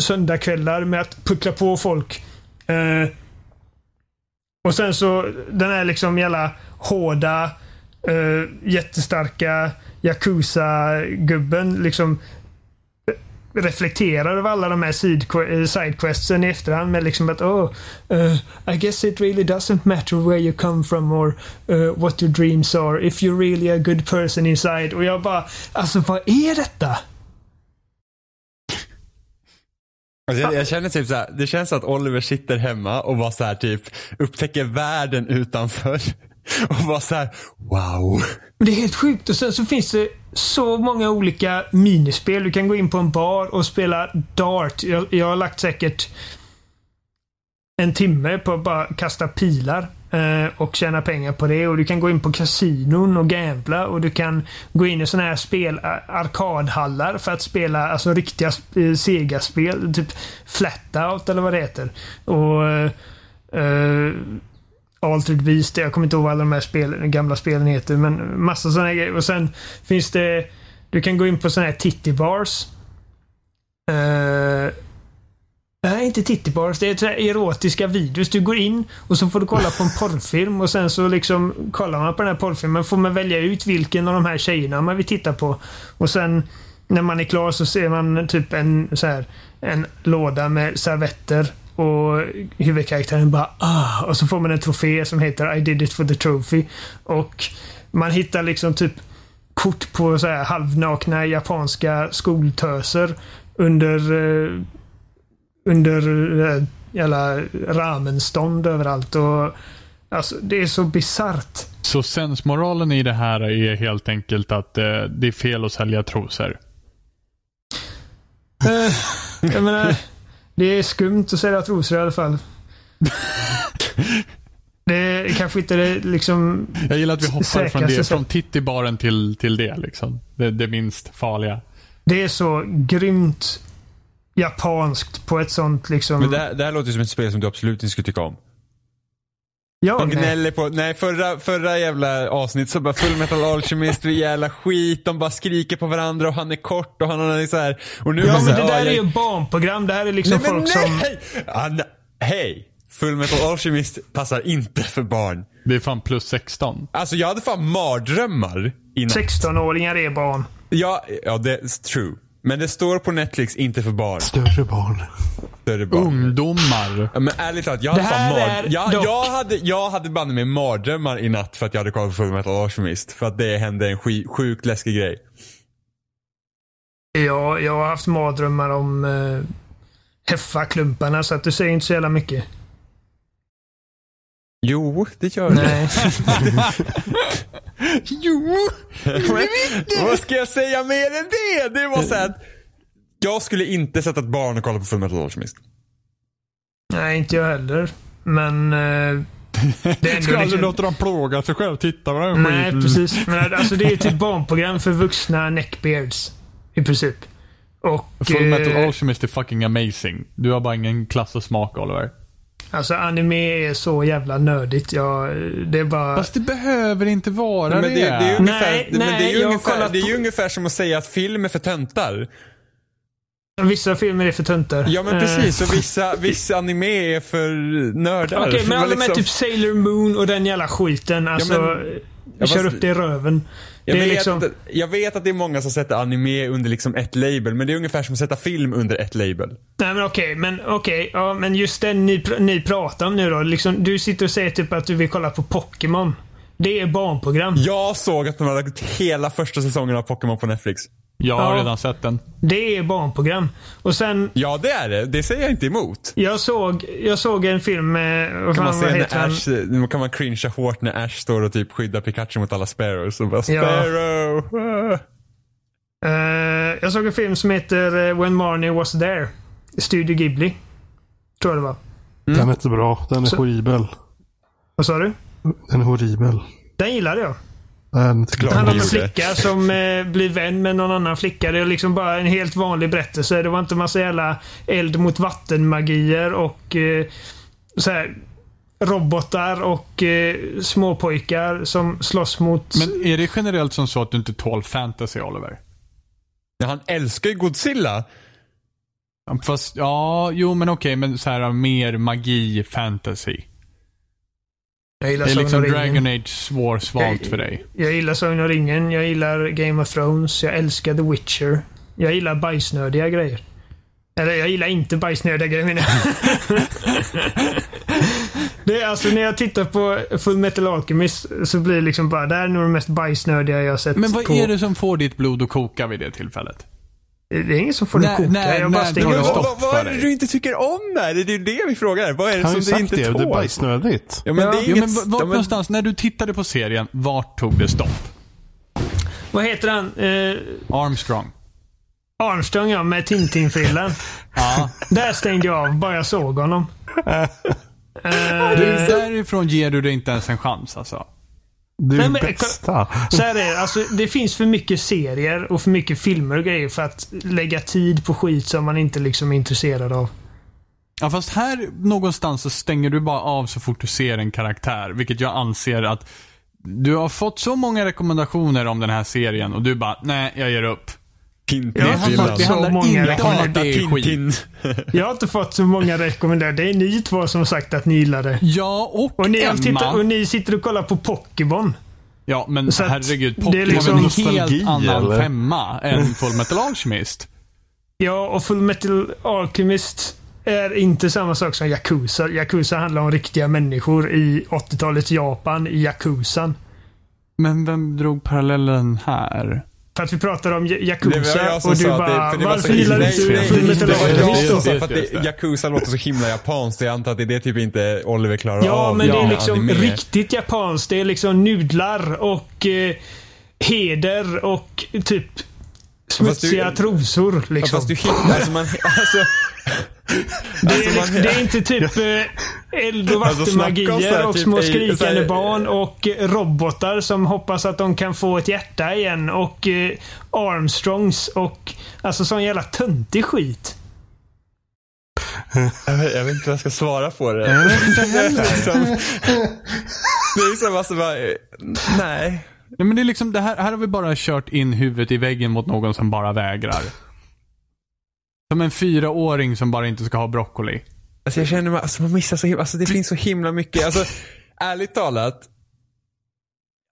söndagkvällar med att puckla på folk. Uh, och sen så den här liksom jävla hårda, uh, jättestarka Yakuza-gubben liksom eh, reflekterar över alla de här eh, sidequestsen i efterhand med liksom att oh, uh, I guess it really doesn't matter where you come from or uh, what your dreams are if you're really a good person inside. Och jag bara, alltså vad är detta? Alltså jag, jag känner typ så här, det känns att Oliver sitter hemma och bara så här typ upptäcker världen utanför. Och bara så här, wow. Det är helt sjukt. Och sen så finns det så många olika minispel. Du kan gå in på en bar och spela Dart. Jag, jag har lagt säkert en timme på att bara kasta pilar Eh, och tjäna pengar på det. Och Du kan gå in på kasinon och gambla och du kan gå in i såna här spel, eh, arkadhallar för att spela alltså riktiga eh, Sega-spel. Typ Flatout eller vad det heter. Och uh, Altered Beast, jag kommer inte ihåg vad alla de här spel, gamla spelen heter, men massa sådana grejer. Och sen finns det Du kan gå in på sådana här titty bars. Uh, Nej, inte titty bars. Det är erotiska videos. Du går in och så får du kolla på en porrfilm och sen så liksom kollar man på den här porrfilmen får man välja ut vilken av de här tjejerna man vill titta på. Och sen när man är klar så ser man typ en så här en låda med servetter och huvudkaraktären bara ah, och så får man en trofé som heter I did it for the trophy. Och man hittar liksom typ kort på så här halvnakna japanska skoltöser under eh, under eh, jävla ramenstånd överallt. Och, alltså, det är så bisarrt. Så sensmoralen i det här är helt enkelt att eh, det är fel att sälja trosor. Eh, jag menar, det är skumt att sälja trosor i alla fall. Det är kanske inte det liksom... Jag gillar att vi hoppar från, det, från tittibaren till, till det. Liksom. Det, det minst farliga. Det är så grymt japanskt på ett sånt liksom... Men det, här- det här låter ju som ett spel som du absolut inte skulle tycka om. ja, De nej. gnäller på, nej förra, förra jävla avsnitt så bara Full Metal Alchemist, vi jävla skit, de bara skriker på varandra och han är kort och han har så här. Och nu Ja, bara så men här, det där "Ja, är jag- ju barnprogram. Det här är liksom Nej men folk som... nej! Ah, nej. Hej! Full Metal Alchemist passar inte för barn. Det är fan plus 16. Alltså jag hade fan mardrömmar i natt. 16-åringar är barn. Ja, ja det är true. Men det står på Netflix, inte för barn. Större barn. Större barn. Ungdomar. Ja, men ärligt talat, jag hade fan mard... är jag, dock- jag hade, jag hade banne mig mardrömmar i natt för att jag hade kollat på Full Metal Alchemist. För att det hände en sk- sjukt läskig grej. Ja, jag har haft mardrömmar om uh, Heffa-klumparna så att du säger inte så jävla mycket. Jo, det gör det. Jo! Vad ska jag säga mer än det? Det var så att jag skulle inte sätta ett barn och kolla på Full Metal Alchemist. Nej, inte jag heller. Men... Uh, det är Ska aldrig låta dem plåga sig själv. Titta vad den Nej, skiten. precis. Men alltså det är typ barnprogram för vuxna neckbeards. I princip. Och... Full Metal eh, Alchemist är fucking amazing. Du har bara ingen klass och smak Oliver. Alltså anime är så jävla nördigt. Jag, det är bara... Fast det behöver inte vara Men det. det, det, är ungefär, Nej, men det nej, är jag ungefär, det är ungefär som att säga att film är för töntar. Vissa filmer är för töntar. Ja men Eh, precis, och vissa, vissa anime är för nördar. Okej, men Man alla liksom- typ Sailor Moon och den jävla skiten. Alltså, men- Ja, kör fast- upp det i röven. Jag det är vet, liksom... jag vet att det är många som sätter anime under liksom ett label, men det är ungefär som att sätta film under ett label. Nej men okej, men okej. ja, men just den ni, ni pratar om nu då. Liksom, du sitter och säger typ att du vill kolla på Pokémon. Det är barnprogram. Jag såg att de hade lagt hela första säsongen av Pokémon på Netflix. Jag har Ja. redan sett den. Det är barnprogram. Och sen, Ja det är det, det säger jag inte emot. jag såg, jag såg en film med... Vad Kan man, fan, vad se heter när han? Ash, nu kan man cringea hårt när Ash står och typ skyddar Pikachu mot alla sparrows och bara Ja. Sparrow! ah." Eh, jag såg en film som heter eh, When Marnie Was There. Studio Ghibli. Tror jag det var. Den är inte bra. Den är Så- horribel. Vad sa du? Den är horribel. Den gillade jag. Han om en flicka som eh, blir vän med någon annan flicka. Det är liksom bara en helt vanlig berättelse. Det var inte massa jävla eld mot vattenmagier och eh, så här, robotar och eh, småpojkar som slåss mot... Men är det generellt som så att du inte tål fantasy Oliver? Ja, han älskar ju Godzilla. Fast, ja, jo men okej, men så här mer magi, fantasy. Jag gillar Det är liksom. Dragon Age svårsvalt för dig. Jag gillar Sagan om ringen. Jag gillar Game of Thrones. Jag älskar The Witcher. Jag gillar bajsnödiga grejer. Eller jag gillar inte bajsnödiga grejer menar. Det är alltså när jag tittar på Full Metal Alchemist så blir det liksom bara, det här är nog det mest bajsnödiga jag har sett Men vad på... är det som får ditt blod att koka vid det tillfället? Det är ingen som får det Nej, koka. nej, jag bara nej, stänger av. du vad, vad, är det dig. du inte tycker om där? Det är ju det vi frågar. Vad är det som du inte det. Det är tål? bajsnödigt. Ja men Ja. det är Jo, inget... men vart ja, men- någonstans, när du tittade på serien, vart tog det stopp? Vad heter han? Eh, Armstrong. Armstrong ja, med Tintin-frillan. Ja. Där stängde jag av, bara jag såg honom. Du, Eh, därifrån ger du det inte ens en chans alltså. Du är Nej, men- bästa. Så här är det, alltså, det finns för mycket serier och för mycket filmer och grejer för att lägga tid på skit som man inte liksom är intresserad av. Ja, fast här någonstans så stänger du bara av så fort du ser en karaktär. Vilket jag anser att Du har fått så många rekommendationer om den här serien och du bara, nej, jag ger upp. Tintin. Jag har Det, fått det så handlar många inte om. Tintin. Jag har inte fått så många rekommendationer. Det är ni två som har sagt att ni gillar det. Ja, och, Och ni, Emma. tittar, och ni sitter och kollar på Pokémon. Ja, men Så herregud. det är Pokémon är liksom en helt annan eller? femma än Full Metal Alchemist. Ja, och Full Metal Alchemist är inte samma sak som Yakuza. Yakuza handlar om riktiga människor i 80-talets Japan, i Yakuzan. Men vem drog parallellen här? För att vi pratar om Det Yakuza och du det, bara, för det var varför gillar du inte Det det, det, det. Yakuza låter så himla japanskt. Jag antar att det är det typ inte Oliver klarar Ja, av. men det är liksom anime. riktigt japanskt. Det är liksom nudlar och eh, heder och typ smutsiga du- trosor. Ja, Liksom. fast du hittar, alltså man, alltså, det, är, alltså, man- det är inte typ eh, eld och Alltså, vattenmagier här och typ små i- skrikande här- barn och eh, robotar som hoppas att de kan få ett hjärta igen och eh, Armstrongs och alltså sån jävla töntig skit. jag, vet, jag vet inte vad jag ska svara på det. det är liksom, det är som alltså bara, eh, nej. Ja, men det är liksom, det här, här har vi bara kört in huvudet i väggen mot någon som bara vägrar. Som en fyraåring som bara inte ska ha broccoli. Alltså jag känner mig, alltså man missar så himla, alltså det finns så himla mycket, alltså ärligt talat.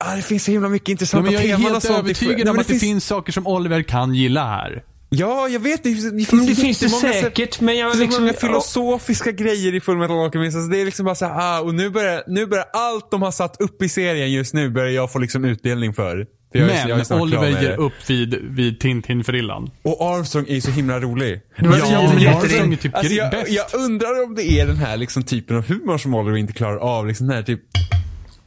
Ja, det finns så himla mycket intressanta men jag är teman och helt sånt. övertygad om att det finns saker som Oliver kan gilla här. Ja, jag vet. Det, det finns, Men det finns det säkert, men jag Det finns liksom... många filosofiska grejer i Full Metal Alchemist. Alltså det är liksom bara så här, ah, och nu börjar, nu börjar allt de har satt upp i serien just nu börjar jag få liksom utdelning för. för jag är- jag är Men snart klar Oliver ger upp vid, vid Tintin-frillan. Och Armstrong är ju så himla rolig. Det var Ja, tio men Armstrong är typ Alltså jag, bäst. jag undrar om det är den här liksom typen av humor som Oliver inte klarar av. Liksom den här typ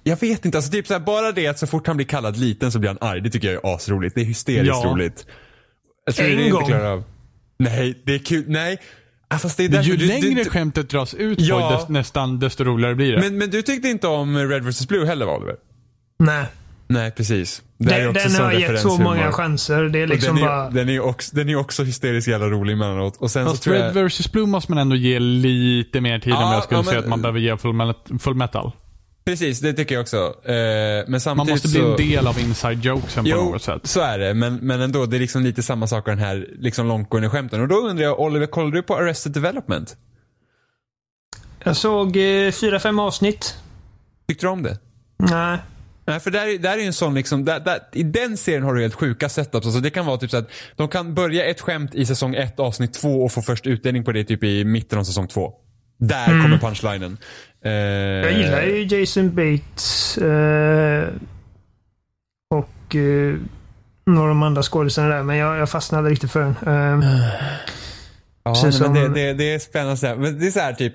jag vet inte, alltså typ så här, bara det att så fort han blir kallad liten så blir han arg. Det tycker jag är asroligt. Det är hysteriskt Ja. roligt. Jag tror En det är gång. inte klarar av. Nej, det är kul. Nej. Ah, fast det är därför Ju du- du- längre du- skämtet dras ut Ja. på, dest, nästan desto roligare blir det. Men, men du tyckte inte om Red vs Blue heller va, Oliver? Nej. Nej, precis. Det är Den, också den har gett så många chanser. Det är liksom den, är, bara... den, är också, den är också hysteriskt jävla rolig emellanåt. Och sen så Fast tror Red jag... vs Blue måste man ändå ge lite mer tid än Ja, vad jag skulle ja, säga men- att man behöver ge full, full metal. Precis, det tycker jag också. Eh, men samtidigt Man måste bli så... en del av inside jokesen på Jo, något sätt. så är det. Men, men ändå, det är liksom lite samma sak den här liksom långtgående skämten. Och då undrar jag, Oliver, kollade du på Arrested Development? Jag såg eh, fyra, fem avsnitt. Tyckte du om det? Nej. Nej, för där, är- där är ju en sån liksom, där, där, i den serien har du helt sjuka setups. Alltså det kan vara typ så att de kan börja ett skämt i säsong ett avsnitt två och få först utdelning på det typ i mitten av säsong två. Där kommer punchlinen. Eh, Jag gillar ju Jason Bates eh, och eh, några av de andra skådisarna där, men jag, jag fastnade riktigt för den. Eh, Ja, men som- det, det, det är spännande. Men det är så här typ.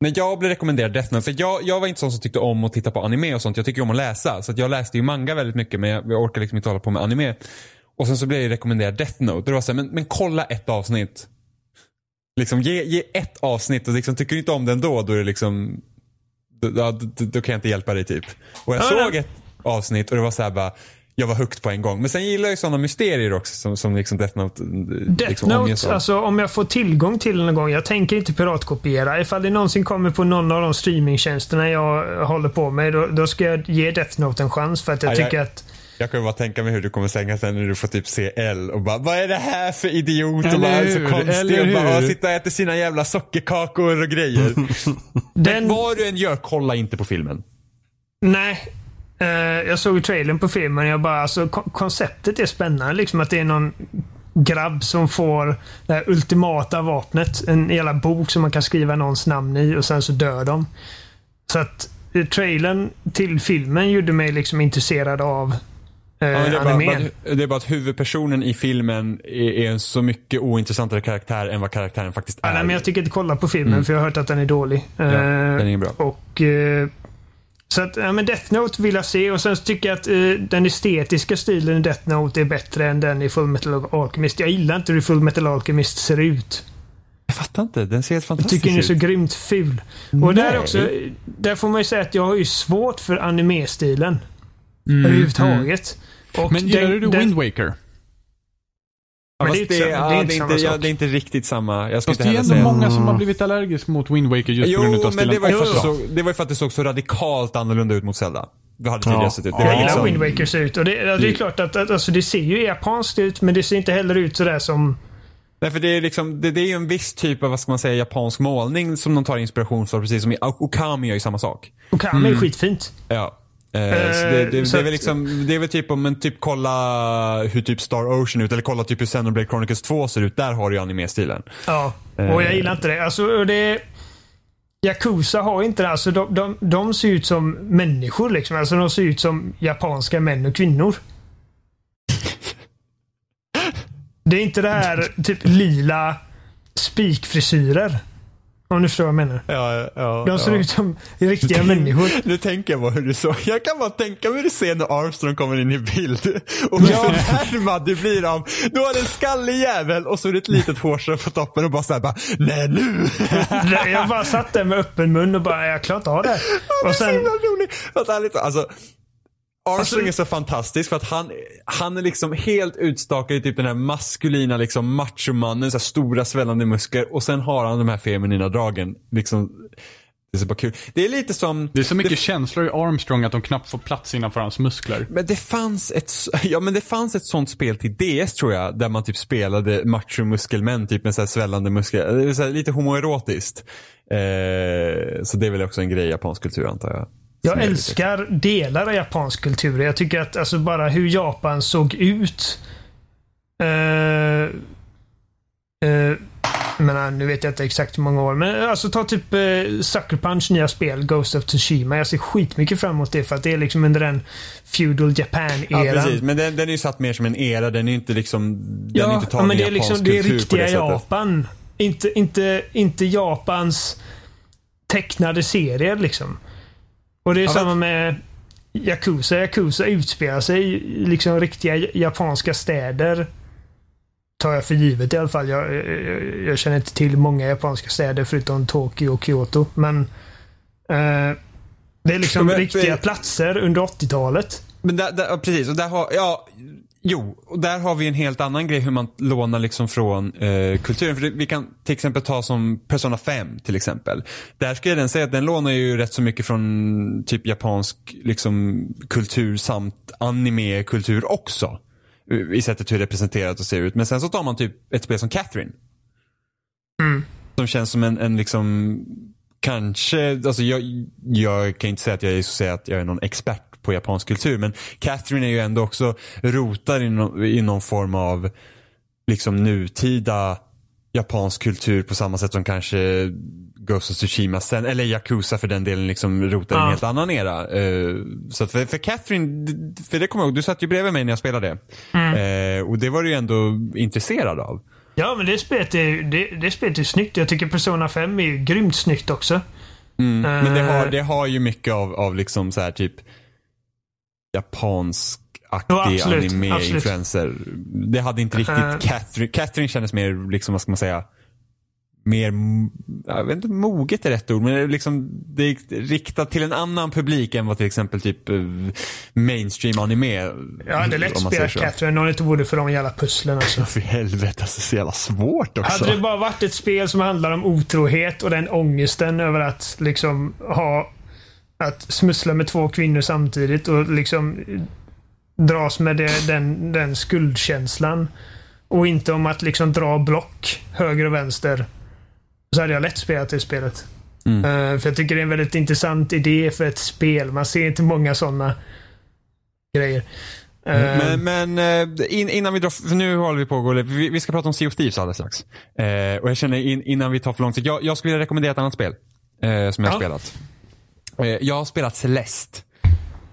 När jag blev rekommenderad Death Note, för jag, jag var inte sån som tyckte om att titta på anime och sånt. Jag tycker om att läsa. Så att jag läste ju manga väldigt mycket men jag, jag orkar liksom inte hålla på med anime. Och sen så blev jag rekommenderad Death Note. Och det var så här, men, men kolla ett avsnitt. Liksom ge, ge ett avsnitt och liksom, tycker du inte om den då, då är det liksom då, då, då, kan jag inte hjälpa dig typ. Och jag Ja, såg ett avsnitt och det var så här bara jag var högt på en gång. Men sen gillar jag ju sådana mysterier också som, som liksom Death Note. eh, Death liksom Note, alltså om jag får tillgång till den någon gång. Jag tänker inte piratkopiera. Ifall det någonsin kommer på någon av de streamingtjänsterna jag håller på med, då, då ska jag ge Death Note en chans för att jag Ja, jag- tycker att Jag kan ju bara tänka mig hur du kommer sänga sen när du får typ se L och bara vad är det här för idiot? Eller och bara hur? så konstig och bara och sitta och äta sina jävla sockerkakor och grejer. den... Vad du än gör, kolla inte på filmen. Nej. Eh, jag såg ju trailern på filmen och jag bara, alltså kon- konceptet är spännande. Liksom att det är någon grabb som får det här ultimata vapnet. En jävla bok som man kan skriva någons namn i och sen så dör de. Så att eh, trailern till filmen gjorde mig liksom intresserad av eh, Ja, det, är bara, animen. bara, det är bara att huvudpersonen i filmen är, är en så mycket ointressantare karaktär än vad karaktären faktiskt Ja, är. nej, men jag tycker inte kolla på filmen för jag har hört att den är dålig. Mm. ja, Eh, den är bra. Och, eh, så att, ja, men Death Note vill jag se och sen tycker jag att eh, den estetiska stilen i Death Note är bättre än den i Full Metal Alchemist. Jag gillar inte hur Full Metal Alchemist ser ut. Jag fattar inte, den ser helt Jag fantastisk tycker den är så ut. grymt ful. Och där också, där får man ju säga att jag har ju svårt för anime-stilen. Överhuvudtaget. Och Mm, Men gillar den- du den- Wind Waker? Ja, det är inte det, samma- ja, det är det, inte ja, det är inte riktigt samma. Jag ska Fast inte det är ändå säga. många som har blivit allergisk mot Wind Waker just på grund Jo, av men det var, ju att det, det var ju för att det såg så radikalt annorlunda ut mot Zelda. vi hade tidigare Ja. sett ut. Var Jag gillar Wind Waker ser ut. Och det, det är klart att, att alltså, det ser ju japanskt ut, men det ser inte heller ut sådär som... Nej, för det är liksom, det, det är en viss typ av, vad ska man säga, japansk målning som de tar inspiration från, precis som i Okami gör ju samma sak. Okami är skitfint. Ja. Eh, så det, det, så det är väl att- liksom, det är väl typ om men typ kolla hur typ Star Ocean ut eller kolla typ hur Xenoblade Chronicles 2 ser ut. Där har du ju anime-stilen. Ja, och jag gillar inte det. Alltså, det Yakuza har inte det. Alltså, de, de, de ser ut som människor. Liksom. Alltså, de ser ut som japanska män och kvinnor. Det är inte det här typ lila spikfrisyrer. Om du förstår vad jag menar. Ja, ja, De ser ut som riktiga människor. Nu tänker jag bara hur du så. Jag kan bara tänka mig hur du ser när Armstrong kommer in i bild. Och hur förnärmad du blir av. Du har en skallig jävel och så är det ett litet hårstrå på toppen och bara såhär bara Nej nu! Jag bara satt där med öppen mun och bara, jag klarar inte av det. Och Och sen... Så himla roligt. Att han liksom, alltså, Armstrong är så fantastisk för att han, han är liksom helt utstakad i typ den här maskulina liksom machomannen, så här stora svällande muskler och sen har han de här feminina dragen. Liksom, det är så bara kul. Det är lite som... Det är så mycket känslor i Armstrong att de knappt får plats innanför hans muskler. Men det fanns ett, ja men det fanns ett sånt spel till DS tror jag, där man typ spelade machomuskelmän typ med så här svällande muskler. Det är så här lite homoerotiskt. Eh, så det är väl också en grej i japansk kultur antar jag. Jag är älskar delar av japansk kultur. Jag tycker att alltså bara hur Japan såg ut. Uh, menar, nu vet jag inte exakt hur många år, men alltså ta typ uh, Sucker Punch nya spel, Ghost of Tsushima. Jag ser skitmycket fram emot det för att det är liksom under den feudal Ja Japan-eran. precis, men den, den är ju satt mer som en era. Den är inte liksom, den är Ja, inte ja, tagen men det är liksom det är riktiga det. Japan. Inte, inte, inte Japans tecknade serier liksom. Och det är Ja, samma med Yakuza. Yakuza utspelar sig i liksom riktiga japanska städer. Tar jag för givet i alla fall. Jag, jag, jag känner inte till många japanska städer förutom Tokyo och Kyoto. Men eh, det är liksom Men- riktiga men- platser under 80-talet. Men där, där, precis, och där har, ja, jo, och där har vi en helt annan grej hur man lånar liksom från eh, kulturen. För det, vi kan till exempel ta som Persona 5 till exempel. Där skulle den säga att den lånar ju rätt så mycket från typ japansk liksom, kultur samt anime-kultur också. I sättet hur det är presenterat och ser ut. Men sen så tar man typ ett spel som Catherine. Som känns som en, en liksom Kanske, alltså jag, jag kan inte säga att jag är, så att jag är någon expert på japansk kultur men Catherine är ju ändå också rotad i, no, i någon form av liksom nutida japansk kultur på samma sätt som kanske Ghost of Tsushima sen, eller Yakuza för den delen liksom rotar i en Ja. helt annan era. Eh, så för, för Catherine, för det kommer jag ihåg, du satt ju bredvid mig när jag spelade. Eh, och det var du ju ändå intresserad av. Ja, men det spelet är, det, det spelet är snyggt. Jag tycker Persona 5 är ju grymt snyggt också. Men det har, Eh, det har ju mycket av, av liksom så här typ japansk-aktig Ja, absolut, anime-influencer. Det hade inte riktigt Eh. Catherine. Catherine kändes mer, liksom, vad ska man säga, mer, jag vet inte moget är rätt ord, men det är, liksom, det är riktat till en annan publik än vad till exempel typ eh, mainstream anime. Jag hade lätt om man spelat säger så. Catherine det inte vore för de jävla pusslen alltså. För helvete, alltså så jävla svårt också. Hade det bara varit ett spel som handlar om otrohet och den ångesten över att liksom ha att smussla med två kvinnor samtidigt och liksom dras med det, den, den skuldkänslan. Och inte om att liksom dra block höger och vänster. Så hade jag lätt spelat det spelet. Mm. Eh, för jag tycker det är en väldigt intressant idé för ett spel. Man ser inte många sådana grejer. Eh, Men, men eh, in, innan vi drar, för nu håller vi på att gå, vi, vi ska prata om Sea of Thieves alldeles strax. Eh, och jag känner in, innan vi tar för lång tid, jag, jag skulle vilja rekommendera ett annat spel. Eh, som jag har Ja. spelat. Eh, jag har spelat Celeste.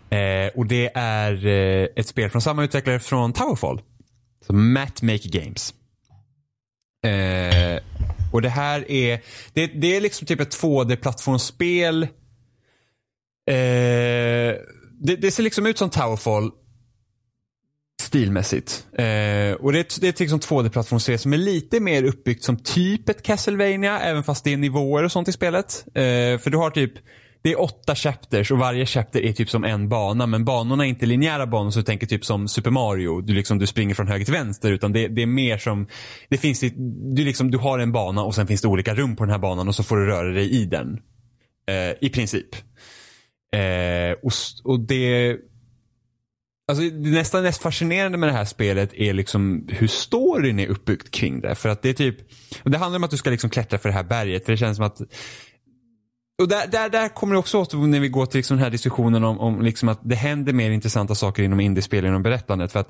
Eh, och det är eh, ett spel från samma utvecklare från Towerfall. Så Matt Make Games. Eh, och det här är, det, det är liksom typ ett 2D-plattformsspel. Eh, det, det ser liksom ut som Towerfall stilmässigt. Eh, och det, är- det är liksom 2D-plattformsspel som är lite mer uppbyggt som typ ett Castlevania även fast det är nivåer och sånt i spelet. Eh, för du har typ det är åtta chapters och varje chapter är typ som en bana men banorna är inte linjära banor så du tänker typ som Super Mario. Du, liksom, du springer från höger till vänster utan det, det är mer som det finns, du, liksom, du har en bana och sen finns det olika rum på den här banan och så får du röra dig i den. Eh, I princip. Eh, och, och det Alltså det nästan mest fascinerande med det här spelet är liksom hur storyn är uppbyggd kring det. För att det är typ, det handlar om att du ska liksom klättra för det här berget. För det känns som att och där, där, där kommer det också åt när vi går till liksom den här diskussionen om, om liksom att det händer mer intressanta saker inom indiespel inom berättandet. För att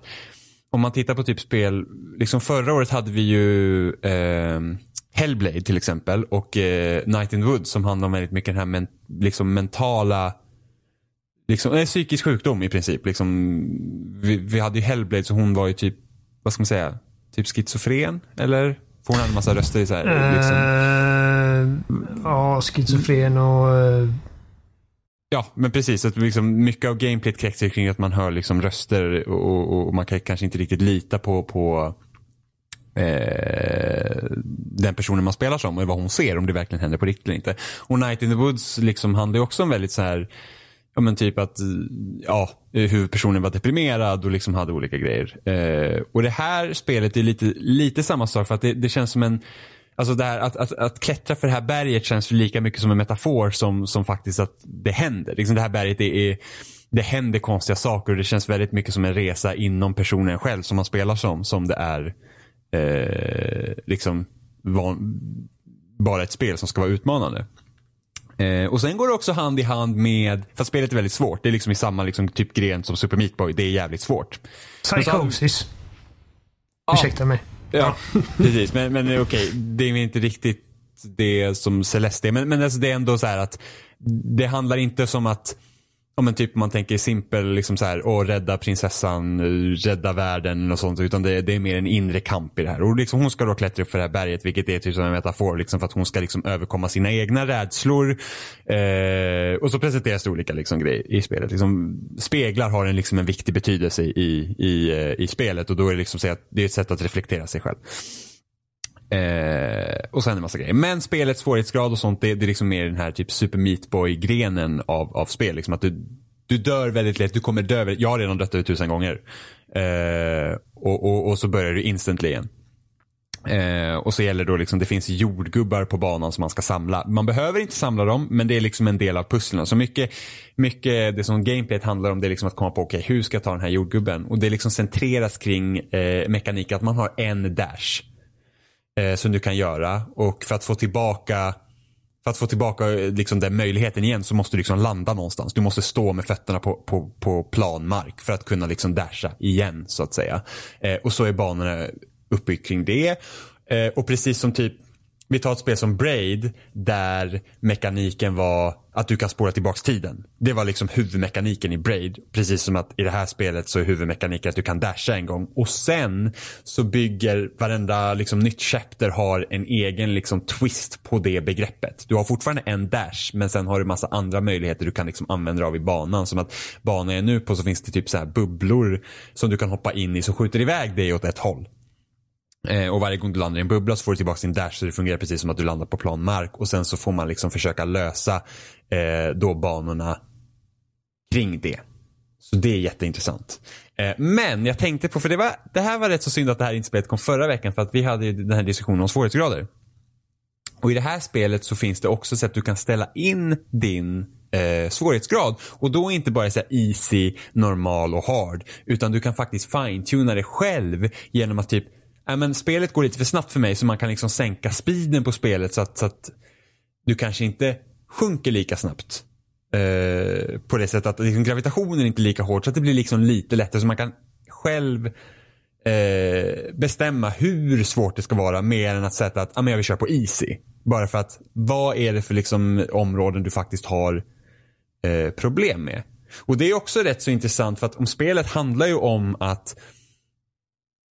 om man tittar på typ spel, liksom förra året hade vi ju eh, Hellblade till exempel och eh, Night in the Woods som handlar om väldigt mycket den här men, liksom mentala Liksom, eh, psykisk sjukdom i princip. Liksom, vi, vi hade ju Hellblade så hon var ju typ, vad ska man säga, typ schizofren eller? Får hon en massa röster i så här, liksom. Eh, Ja, schizofren och... Uh... Ja, men precis. Att liksom, mycket av gameplayet kretsar kring att man hör liksom röster och, och, och man kan kanske inte riktigt lita på, på eh, den personen man spelar som och vad hon ser, om det verkligen händer på riktigt eller inte. Och Night in the Woods liksom handlar ju också om väldigt så här Ja men typ att ja, huvudpersonen var deprimerad och liksom hade olika grejer. Eh, och det här spelet är lite, lite samma sak för att det, det känns som en Alltså det här, att, att, att klättra för det här berget känns ju lika mycket som en metafor som, som faktiskt att det händer. Liksom det här berget är, är det händer konstiga saker och det känns väldigt mycket som en resa inom personen själv som man spelar som. Som det är eh, liksom van, bara ett spel som ska vara utmanande. Eh, och sen går det också hand i hand med, för spelet är väldigt svårt. Det är liksom i samma liksom, typ gren som Super Meat Boy. Det är jävligt svårt. Psychosis. Ja. Ursäkta mig. Ja, precis. Men, men okej, det är inte riktigt det som Celeste är. Men, men alltså, det är ändå så här att det handlar inte som att om en typ man tänker simpel, liksom så här, åh, rädda prinsessan, rädda världen och sånt. Utan det, det är mer en inre kamp i det här. Och liksom, hon ska då klättra upp för det här berget, vilket är typ som en metafor liksom, för att hon ska liksom överkomma sina egna rädslor. Eh, och så presenteras det olika liksom, grejer i spelet. Liksom, speglar har en, liksom, en viktig betydelse i, i, eh, i spelet och då är det liksom så att det är ett sätt att reflektera sig själv. Eh, och sen en massa grejer. Men spelets svårighetsgrad och sånt, det, det är liksom mer den här typ Super Meat Boy-grenen av, av spel. Liksom att du, du dör väldigt lätt, du kommer dö väldigt, Jag har redan dött över tusen gånger. Eh, och, och, och så börjar du instantly igen. Eh, och så gäller då liksom, det finns jordgubbar på banan som man ska samla. Man behöver inte samla dem, men det är liksom en del av pusslen. Så mycket, mycket det som gameplayet handlar om det är liksom att komma på, okej okay, hur ska jag ta den här jordgubben? Och det är liksom centreras kring eh, mekanik att man har en dash eh, som du kan göra. Och för att få tillbaka för att få tillbaka eh, liksom, den möjligheten igen så måste du liksom landa någonstans. Du måste stå med fötterna på, på, på plan mark för att kunna liksom dasha igen så att säga. Eh, och så är banorna uppbyggda kring det. Eh, och precis som typ vi tar ett spel som Braid där mekaniken var att du kan spåra tillbaks tiden. Det var liksom huvudmekaniken i Braid. Precis som att i det här spelet så är huvudmekaniken att du kan dasha en gång. Och sen så bygger varenda liksom, nytt chapter har en egen liksom, twist på det begreppet. Du har fortfarande en dash men sen har du massa andra möjligheter du kan liksom, använda dig av i banan. Som att banan jag är nu på så finns det typ så här bubblor som du kan hoppa in i som skjuter iväg dig åt ett håll. Eh, och varje gång du landar i en bubbla så får du tillbaka din dash så det fungerar precis som att du landar på plan mark. Och sen så får man liksom försöka lösa eh, då banorna kring det. Så det är jätteintressant. Eh, men jag tänkte på, för det, var, det här var rätt så synd att det här inspelet kom förra veckan för att vi hade ju den här diskussionen om svårighetsgrader. Och i det här spelet så finns det också så att du kan ställa in din eh, svårighetsgrad. Och då inte bara så här easy, normal och hard. Utan du kan faktiskt fine-tuna det själv genom att typ Ja, men spelet går lite för snabbt för mig så man kan liksom sänka speeden på spelet så att, så att du kanske inte sjunker lika snabbt. Eh, på det sättet att liksom, gravitationen är inte lika hård så att det blir liksom lite lättare så man kan själv eh, bestämma hur svårt det ska vara mer än att sätta att ah, men jag vill köra på easy. Bara för att vad är det för liksom, områden du faktiskt har eh, problem med. Och det är också rätt så intressant för att om spelet handlar ju om att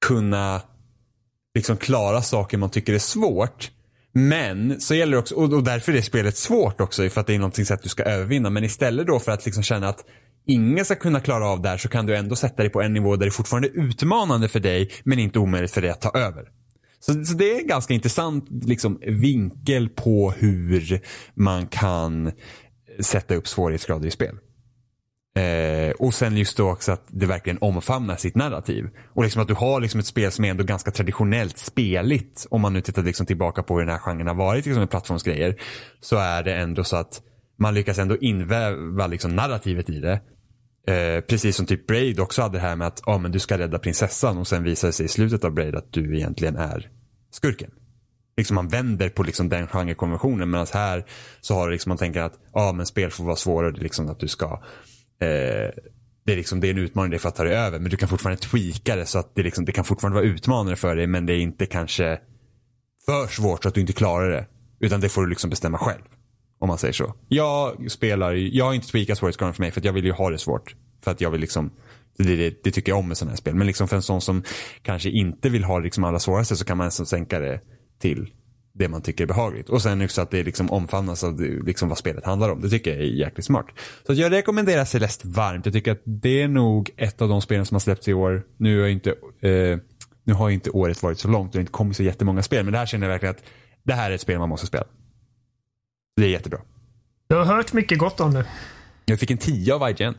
kunna liksom klara saker man tycker är svårt. Men så gäller det också, och, därför är spelet svårt också för att det är någonting så att du ska övervinna. Men istället då för att liksom känna att ingen ska kunna klara av det här så kan du ändå sätta dig på en nivå där det fortfarande är utmanande för dig men inte omöjligt för dig att ta över. Så, så det är en ganska intressant liksom, vinkel på hur man kan sätta upp svårighetsgrader i spel. Eh, och sen just då också att det verkligen omfamnar sitt narrativ. Och liksom att du har liksom ett spel som är ändå ganska traditionellt speligt. Om man nu tittar liksom tillbaka på hur den här genren har varit liksom med plattformsgrejer. Så är det ändå så att man lyckas ändå inväva liksom narrativet i det. Eh, precis som typ Braid också hade det här med att ah, men du ska rädda prinsessan och sen visar det sig i slutet av Braid att du egentligen är skurken. Liksom man vänder på liksom den genrekonventionen medan här så har det liksom man tänker att ah, men spel får vara svårare, liksom att du ska eh, det är, liksom, det är en utmaning det för att ta dig över men du kan fortfarande tweaka det så att det, liksom, det kan fortfarande vara utmanande för dig men det är inte kanske för svårt så att du inte klarar det. Utan det får du liksom bestämma själv. Om man säger så. Jag spelar, jag har inte tweakat svårighetsgraden för mig för att jag vill ju ha det svårt. För att jag vill liksom, det, det, det tycker jag om med sådana här spel. Men liksom för en sån som kanske inte vill ha liksom alla svåraste så kan man alltså sänka det till det man tycker är behagligt. Och sen också att det liksom omfamnas av liksom vad spelet handlar om. Det tycker jag är jäkligt smart. Så jag rekommenderar Celeste varmt. Jag tycker att det är nog ett av de spelen som har släppts i år. Nu har inte, eh, nu har inte året varit så långt och det har inte kommit så jättemånga spel. Men det här känner jag verkligen att det här är ett spel man måste spela. Det är jättebra. Jag har hört mycket gott om det. Jag fick en 10 av IGN.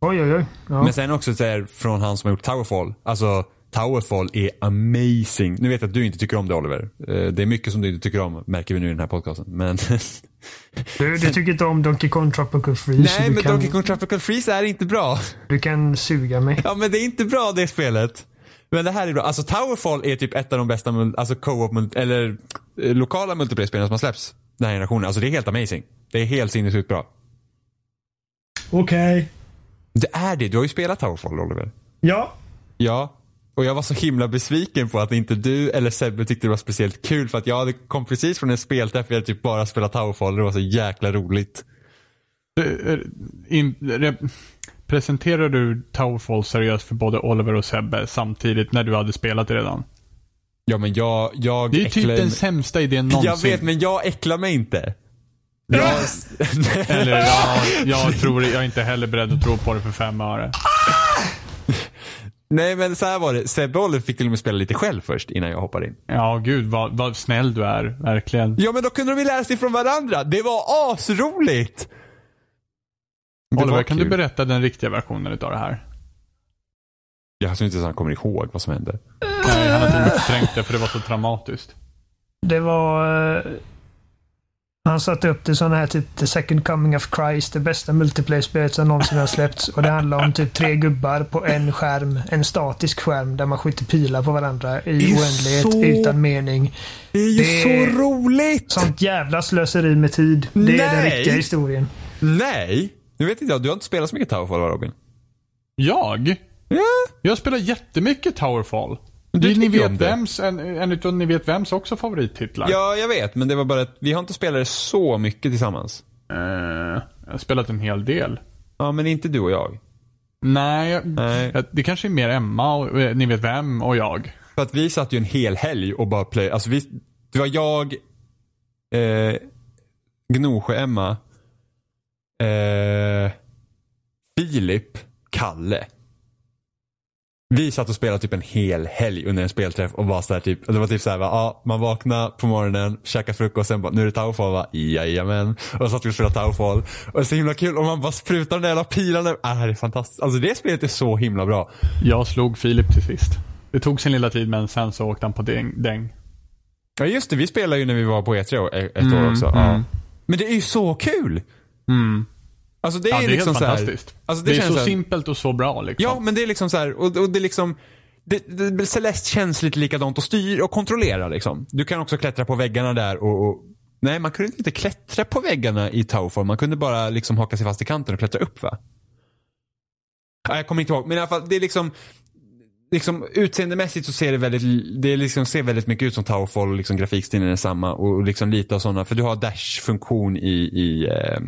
Oj, oj, oj. Ja. Men sen också så här, från han som har gjort Towerfall. Alltså Towerfall är amazing. Nu vet jag att du inte tycker om det Oliver. Eh, Det är mycket som du inte tycker om, märker vi nu i den här podcasten. Men Du, du tycker inte om Donkey Kong Tropical Freeze. Nej, men kan, Donkey Kong Tropical Freeze är inte bra. du kan suga mig. Ja, men det är inte bra det spelet. Men det här är bra. Alltså Towerfall är typ ett av de bästa alltså co-op eller eh, lokala multiplayer-spelen som har släppts den här generationen. Alltså det är helt amazing. Det är helt sinnessjukt bra. Okej. Det är det. Du har ju spelat Towerfall Oliver. Ja. Ja. Och jag var så himla besviken på att inte du eller Sebbe tyckte det var speciellt kul för att jag kom precis från en spelträff där jag typ bara spelat Towerfall och det var så jäkla roligt. Eh, In, re, presenterar du Towerfall seriöst för både Oliver och Sebbe samtidigt när du hade spelat det redan? Ja men jag, jag Det är ju typ den sämsta idén någonsin. Jag vet men jag äcklar mig inte. Jag, Eller ja, jag tror jag är inte heller beredd att tro på det för fem öre. Nej men så här var det. Sebbe Oliver fick till och med spela lite själv först innan jag hoppade in. Ja, gud vad, vad snäll du är. Verkligen. Ja men då kunde de ju lära sig från varandra. Det var asroligt! Det Oliver, kan kul. du berätta den riktiga versionen utav det här? Jag tror inte ens han kommer ihåg vad som hände. Nej, han har till och med förträngt det för det var så traumatiskt. Det var... Han satte upp det sån här typ The Second Coming of Christ, det bästa multiplayer-spelet som någonsin har släppts. Och det handlar om typ tre gubbar på en skärm. En statisk skärm där man skjuter pilar på varandra i oändlighet så- utan mening. Det är ju Det- så roligt! Sånt jävla slöseri med tid. Det är den Nej. riktiga historien. Nej! Nu vet inte jag, du har inte spelat så mycket Towerfall va Robin? Jag? Ja. Jag spelar jättemycket Towerfall. Du Det ni vet vems, en, en utav ni vet vems också favorittitlar. Ja, jag vet. Men det var bara att vi har inte spelat det så mycket tillsammans. Eh, jag har spelat en hel del. Ja, men inte du och jag. Nej, Nej. det kanske är mer Emma och eh, ni vet vem och jag. För att vi satt ju en hel helg och bara play. Alltså vi, det var jag, eh, Gnosjö-Emma, eh, Filip, Kalle. Vi satt och spelade typ en hel helg under en spelträff och var så här typ, det var typ såhär, ja, man vaknade på morgonen, käkade frukost, sen bara, nu är det Towerfall va? Jajamän. Och så satt vi och spelade Towerfall. Och det är så himla kul och man bara sprutar de där jävla pilarna. Äh, det är fantastiskt. Alltså det spelet är så himla bra. Jag slog Filip till sist. Det tog sin lilla tid men sen så åkte han på däng. däng. Ja just det, vi spelade ju när vi var på E3 o- ett Mm, år också. Ja. mm. Men det är ju så kul! Mm. Alltså det är, Ja, det är liksom helt så här, fantastiskt. Alltså det, det, är så så här, simpelt och så bra liksom. Ja, men det är liksom så här, och, och det är liksom det, det, Celeste känns lite likadant att styra och kontrollera liksom. Du kan också klättra på väggarna där och, och Nej, man kunde inte klättra på väggarna i Towerfall. Man kunde bara liksom haka sig fast i kanten och klättra upp va? Ja, jag kommer inte ihåg, men i alla fall det är liksom Liksom utseendemässigt så ser det väldigt, det liksom ser väldigt mycket ut som Towerfall och liksom grafikstilen är samma och liksom lite av sådana, för du har dash-funktion i, i eh,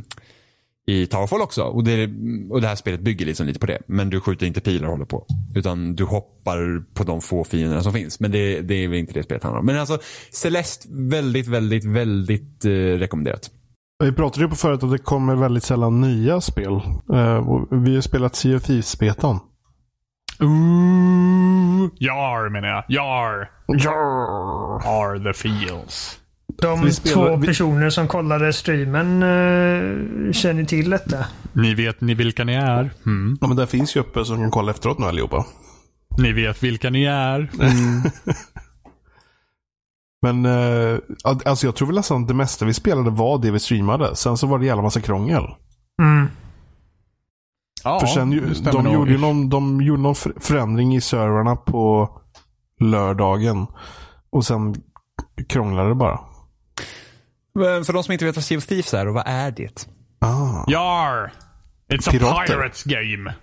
i Towerfall också. Och det, och det här spelet bygger liksom lite på det. Men du skjuter inte pilar och håller på. Utan du hoppar på de få fienderna som finns. Men det, det är väl inte det spelet handlar om. Men alltså Celeste, väldigt, väldigt, väldigt eh, rekommenderat. Vi pratade ju på förut att det kommer väldigt sällan nya spel. Eh, vi har spelat Sea of Thieves-betan. Ooh, jar menar jag. Jar. Ja. Are the feels. De två personer som kollade streamen eh, känner till detta. Ni vet ni vilka ni är. Mm. ja, men där finns ju uppe som kan kolla efteråt nu allihopa. Ni vet vilka ni är. Men eh, alltså jag tror väl nästan det mesta vi spelade var det vi streamade. Sen så var det jävla massa krångel. Mm. Ja, För sen, ju- det de, nog. gjorde ju någon, de gjorde någon för- förändring i servrarna på lördagen. Och sen krånglade det bara. Men För de som inte vet vad Sea of Thieves är och vad är det? Ah, Jar! It's a Pirater. pirates game.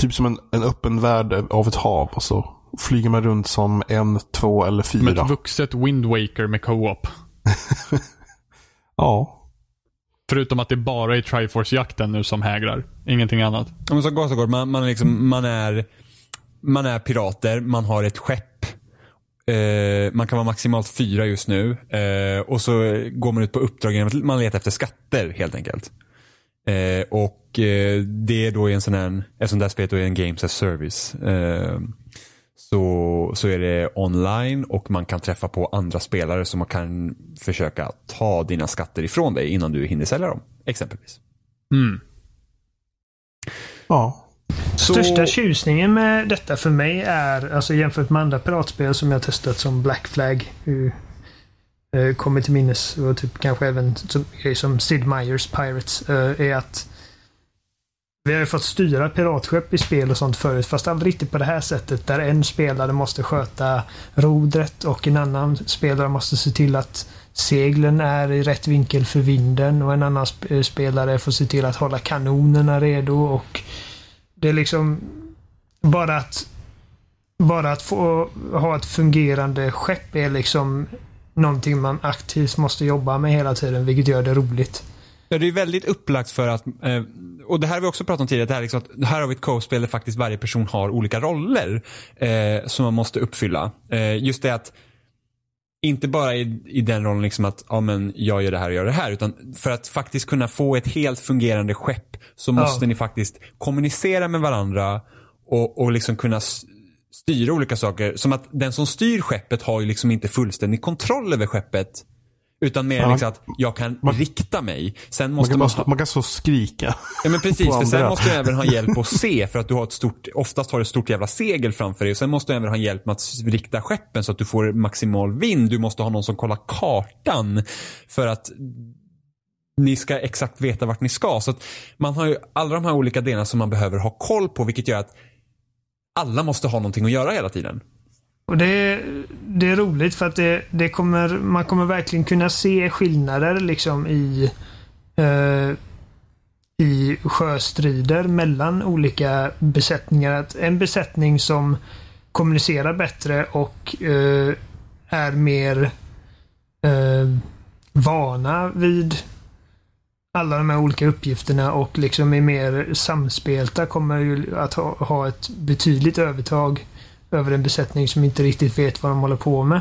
typ som en, en öppen värld av ett hav. Och så flyger man runt som en, två eller Som ett fyra. vuxet Wind Waker med co-op. Ja. Förutom att det bara är Triforce-jakten nu som hägrar. Ingenting annat. Om man så gott och gott, man, man, är liksom, man, är, man är pirater, man har ett skepp. Eh, man kan vara maximalt fyra just nu. Eh, och så går man ut på uppdrag genom att man letar efter skatter helt enkelt. Eh, och eh, det är då i en sån här, eftersom det här spelet då är en games as service. Eh, så, så är det online och man kan träffa på andra spelare som kan försöka ta dina skatter ifrån dig innan du hinner sälja dem. Exempelvis. Mm. Ja. Så- Största tjusningen med detta för mig är, alltså jämfört med andra piratspel som jag testat som Black Flag. Uh, kommer till minnes och typ kanske även som, grejer som Sid Meier's Pirates. Uh, är att vi har ju fått styra piratskepp i spel och sånt förut fast aldrig riktigt på det här sättet där en spelare måste sköta rodret och en annan spelare måste se till att seglen är i rätt vinkel för vinden och en annan sp- eh, spelare får se till att hålla kanonerna redo och det är liksom bara att bara att få ha ett fungerande skepp är liksom någonting man aktivt måste jobba med hela tiden, vilket gör det roligt. Ja, det är väldigt upplagt för att, eh, och det här har vi också pratat om tidigare, det här, liksom att, här har vi ett co-spel där faktiskt varje person har olika roller eh, som man måste uppfylla. Eh, just det att, inte bara i, i den rollen liksom att, ja men jag gör det här och gör det här, utan för att faktiskt kunna få ett helt fungerande skepp så måste ni faktiskt kommunicera med varandra och, och liksom kunna styra olika saker. Som att den som styr skeppet har ju liksom inte fullständig kontroll över skeppet. Utan mer Ja. liksom att jag kan Man- rikta mig. Sen Man måste kan, man, bara, stå- man kan så skrika. Ja men precis, för sen måste du även ha hjälp att se för att du har ett stort, oftast har du ett stort jävla segel framför dig. Och sen måste du även ha hjälp med att rikta skeppen så att du får maximal vind. Du måste ha någon som kollar kartan för att ni ska exakt veta vart ni ska. Så att man har ju alla de här olika delarna som man behöver ha koll på vilket gör att alla måste ha någonting att göra hela tiden. Och det, det är roligt för att det, det kommer, man kommer verkligen kunna se skillnader liksom i eh, i sjöstrider mellan olika besättningar. Att en besättning som kommunicerar bättre och eh, är mer eh, vana vid alla de här olika uppgifterna och liksom är mer samspelta kommer ju att ha, ha ett betydligt övertag över en besättning som inte riktigt vet vad de håller på med.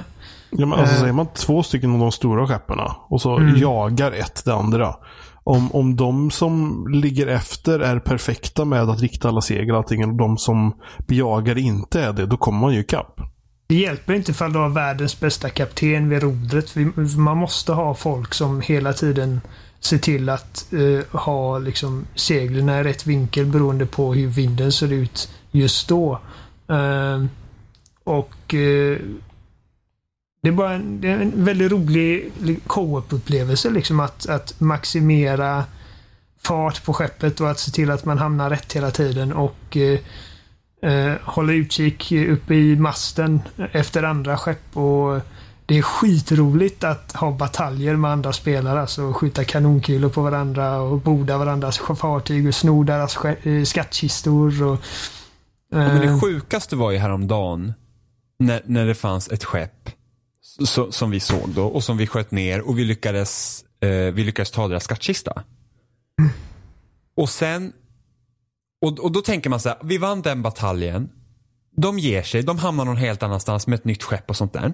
Ja, men alltså, Eh. säger man två stycken av de stora skeppen och så Mm. jagar ett det andra. Om, om de som ligger efter är perfekta med att rikta alla segel och allting och de som bejagar inte är det, då kommer man ju ikapp. Det hjälper inte ifall du har världens bästa kapten vid rodret. Man måste ha folk som hela tiden ser till att eh, ha liksom seglen i rätt vinkel beroende på hur vinden ser ut just då. Eh, och eh, det är bara en, är en väldigt rolig li- co-op-upplevelse liksom att, att maximera fart på skeppet och att se till att man hamnar rätt hela tiden och eh, eh, hålla utkik uppe i masten efter andra skepp och det är skitroligt att ha bataljer med andra spelare. Alltså skjuta kanonkulor på varandra och borda varandras fartyg och sno deras eh, skattkistor. Och, Ja, men det eh, sjukaste var ju häromdagen när, när det fanns ett skepp så, som vi såg då och som vi sköt ner och vi lyckades, eh, vi lyckades ta deras skattkista. Och sen, och, och då tänker man så här, vi vann den bataljen. De ger sig, de hamnar någon helt annanstans med ett nytt skepp och sånt där.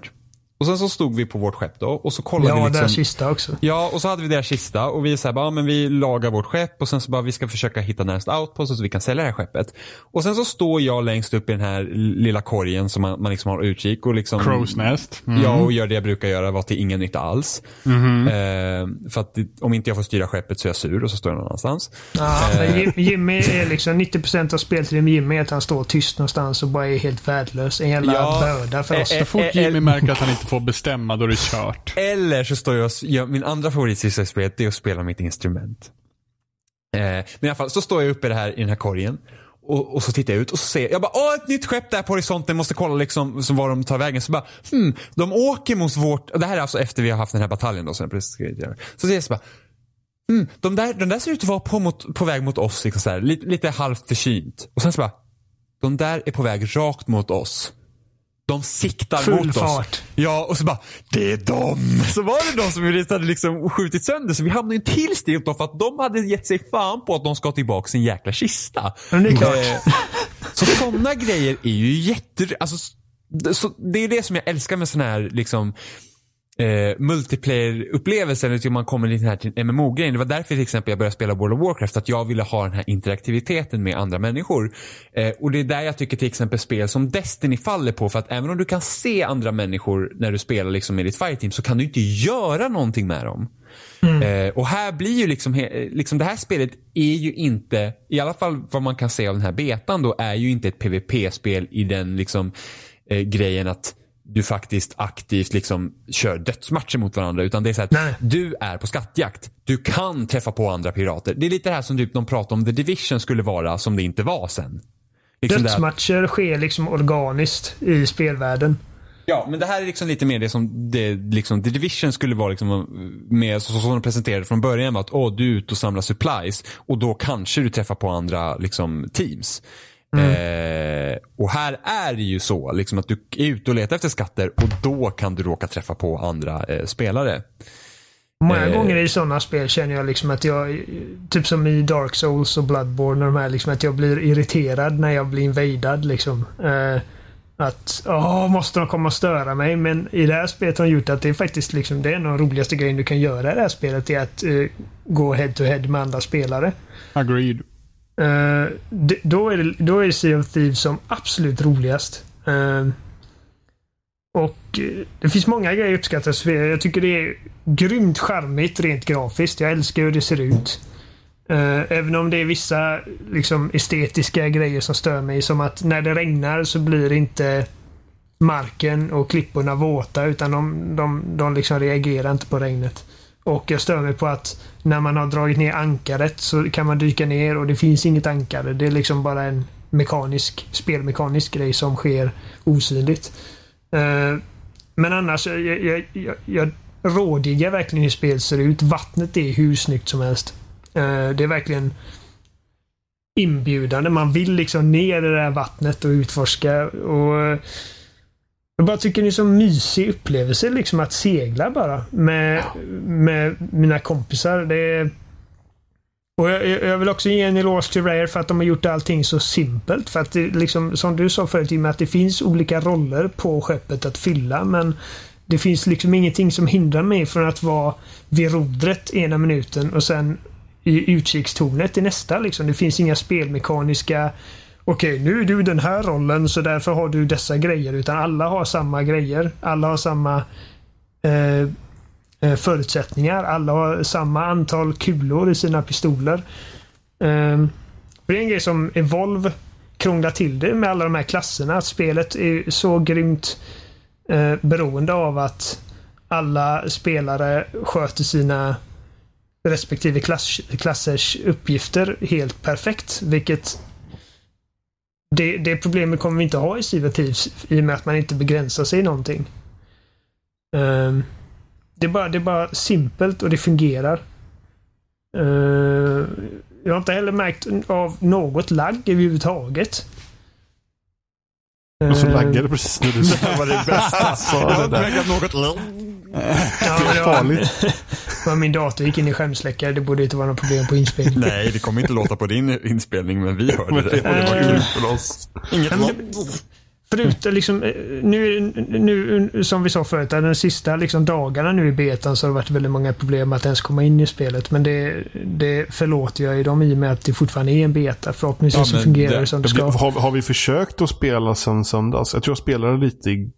Och sen så stod vi på vårt skepp då och så kollade ja, vi deras liksom. kista också. Ja, och så hade vi deras kista och vi bara, ja, men vi lagar vårt skepp och sen så bara vi ska försöka hitta närmast outpost så vi kan sälja det här skeppet. Och sen så står jag längst upp i den här lilla korgen som man, man liksom har utkik och liksom Crow's Nest. Mm. Ja, och gör det jag brukar göra, var till ingen nytta alls. Mhm. Eh, för att om inte jag får styra skeppet så är jag sur och så står jag någon annanstans. Ja, men Jim- Jimmy är liksom 90% av speltiden med Jimmy är att han står tyst någonstans och bara är helt värdelös. En jävla Ja, börda för eh, oss. Så fort Eh, eh, Jimmy märker att han inte får bestämma då det är kört. Eller så står jag och, ja, min andra favorit i spelet det är att spela mitt instrument. Eh, men i alla fall så står jag uppe i, det här, i den här korgen. Och, och så tittar jag ut och så ser jag, jag bara åh ett nytt skepp där på horisonten, måste kolla liksom som var de tar vägen. Så bara hmm, de åker mot vårt, det här är alltså efter vi har haft den här bataljen då som jag precis skrev. Så ser jag så bara hmm, de, där, de där ser ut att vara på, mot, på väg mot oss, liksom så här, lite, lite halvt försynt. Och sen så bara, de där är på väg rakt mot oss. De siktar Full mot oss. fart. Ja, och så bara, det är de. Så var det de som vi hade liksom skjutit sönder. Så vi hamnade i en till strid för att de hade gett sig fan på att de ska tillbaka sin jäkla kista. Men det är klart. Eh, så sådana grejer är ju jätte... Alltså, så det är det som jag älskar med sån här liksom eh, multiplayer-upplevelsen, att man kommer lite här till en MMO-grejen. Det var därför till exempel jag började spela World of Warcraft, att jag ville ha den här interaktiviteten med andra människor. Eh, och det är där jag tycker till exempel spel som Destiny faller på, för att även om du kan se andra människor när du spelar liksom med ditt fireteam så kan du inte göra någonting med dem. Eh, och här blir ju liksom, he- liksom, det här spelet är ju inte, i alla fall vad man kan se av den här betan då, är ju inte ett PVP-spel i den liksom eh, grejen att du faktiskt aktivt liksom kör dödsmatcher mot varandra. Utan det är så att Nej. du är på skattjakt. Du kan träffa på andra pirater. Det är lite det här som typ de pratar om The Division skulle vara som det inte var sen. Liksom det att- Dödsmatcher sker liksom organiskt i spelvärlden. Ja, men det här är liksom lite mer det som det, liksom, The Division skulle vara liksom med, så, så som de presenterade från början var att åh, du är ute och samlar supplies och då kanske du träffar på andra liksom, teams. Eh, och här är det ju så liksom att du är ute och letar efter skatter och då kan du råka träffa på andra eh, spelare. Många Eh. gånger i sådana spel känner jag liksom att jag, typ som i Dark Souls och Bloodborne och de här, liksom att jag blir irriterad när jag blir invadad liksom. Eh, att, åh, måste de komma och störa mig? Men i det här spelet har de gjort att det är faktiskt liksom, det är en av de roligaste grejerna du kan göra i det här spelet, är att eh, gå head to head med andra spelare. Agreed. Eh, då, är det, då är Sea of Thieves som absolut roligast. Eh, och eh, det finns många grejer jag uppskattar. Jag tycker det är grymt charmigt rent grafiskt. Jag älskar hur det ser ut. Även om det är vissa liksom, estetiska grejer som stör mig. Som att när det regnar så blir inte marken och klipporna våta utan de, de, de liksom reagerar inte på regnet. Och jag stör mig på att när man har dragit ner ankaret så kan man dyka ner och det finns inget ankare. Det är liksom bara en mekanisk, spelmekanisk grej som sker osynligt. Eh, men annars, jag, jag, jag, jag rådigar verkligen hur spelet ser ut. Vattnet är hur snyggt som helst. Eh, det är verkligen inbjudande. Man vill liksom ner i det här vattnet och utforska. Och eh, jag bara tycker det är så mysig upplevelse liksom att segla bara med, med mina kompisar. Det är, och jag jag vill också ge en eloge till Rare för att de har gjort allting så simpelt. För att det liksom, som du sa förut, i och med att det finns olika roller på skeppet att fylla. Men det finns liksom ingenting som hindrar mig från att vara vid rodret ena minuten och sen i utkikstornet i nästa. Liksom. Det finns inga spelmekaniska Okej, nu är du den här rollen så därför har du dessa grejer. Utan alla har samma grejer. Alla har samma eh, eh förutsättningar. Alla har samma antal kulor i sina pistoler. Eh, det är en grej som Evolve krånglar till det med alla de här klasserna. Att spelet är så grymt eh, beroende av att alla spelare sköter sina respektive klass, klassers uppgifter helt perfekt. Vilket det, det problemet kommer vi inte ha i Sea Thieves i och med att man inte begränsar sig i någonting. Um, det, är bara, det är bara simpelt och det fungerar. Uh, jag har inte heller märkt av något lagg överhuvudtaget. Och så Ehm, laggade det precis när du sa det var det bästa. Så det där. något ja, Det men är det var- farligt. Men min dator gick in i skärmsläckare. Det borde inte vara något problem på inspelning. Nej, det kommer inte låta på din inspelning, men vi hörde det det. var det var Eh. kul för oss. Inget Förutom liksom, eh, nu, nu som vi sa förut, de sista liksom dagarna nu i betan så har det varit väldigt många problem att ens komma in i spelet. Men det, det förlåter jag ju dem i och med att det fortfarande är en beta. Förhoppningsvis Ja, så fungerar det, som det ska. Har, har vi försökt att spela sen söndags? Jag tror jag spelade lite i,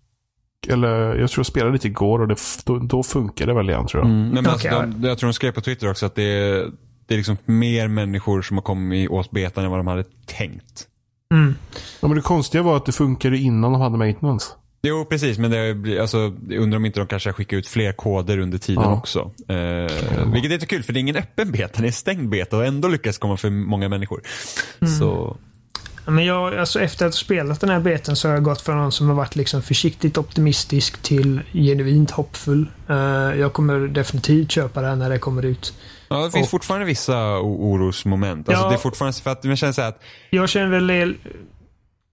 Eller jag tror jag spelade lite igår och det, då, då funkar det väl igen tror jag. Mm, nej, men alltså, Okej, de, jag tror de skrev på Twitter också att det är, det är liksom mer människor som har kommit åt betan än vad de hade tänkt. Mm. Ja, men det konstiga var att det funkade innan de hade maintenance. Jo, precis. Men det blivit- alltså, jag undrar om inte de kanske har skickat ut fler koder under tiden Ja. också. Eh, vilket är inte kul, för det är ingen öppen beta. Det är stängd beta och ändå lyckas komma för många människor. Så, Ja, Men jag, alltså efter att ha spelat den här beten så har jag gått från någon som har varit liksom försiktigt optimistisk till genuint hoppfull. Eh, jag kommer definitivt köpa det här när det kommer ut. Ja, det finns Och- fortfarande vissa orosmoment. Alltså, Ja. Det är fortfarande för att man känner så att Jag känner väl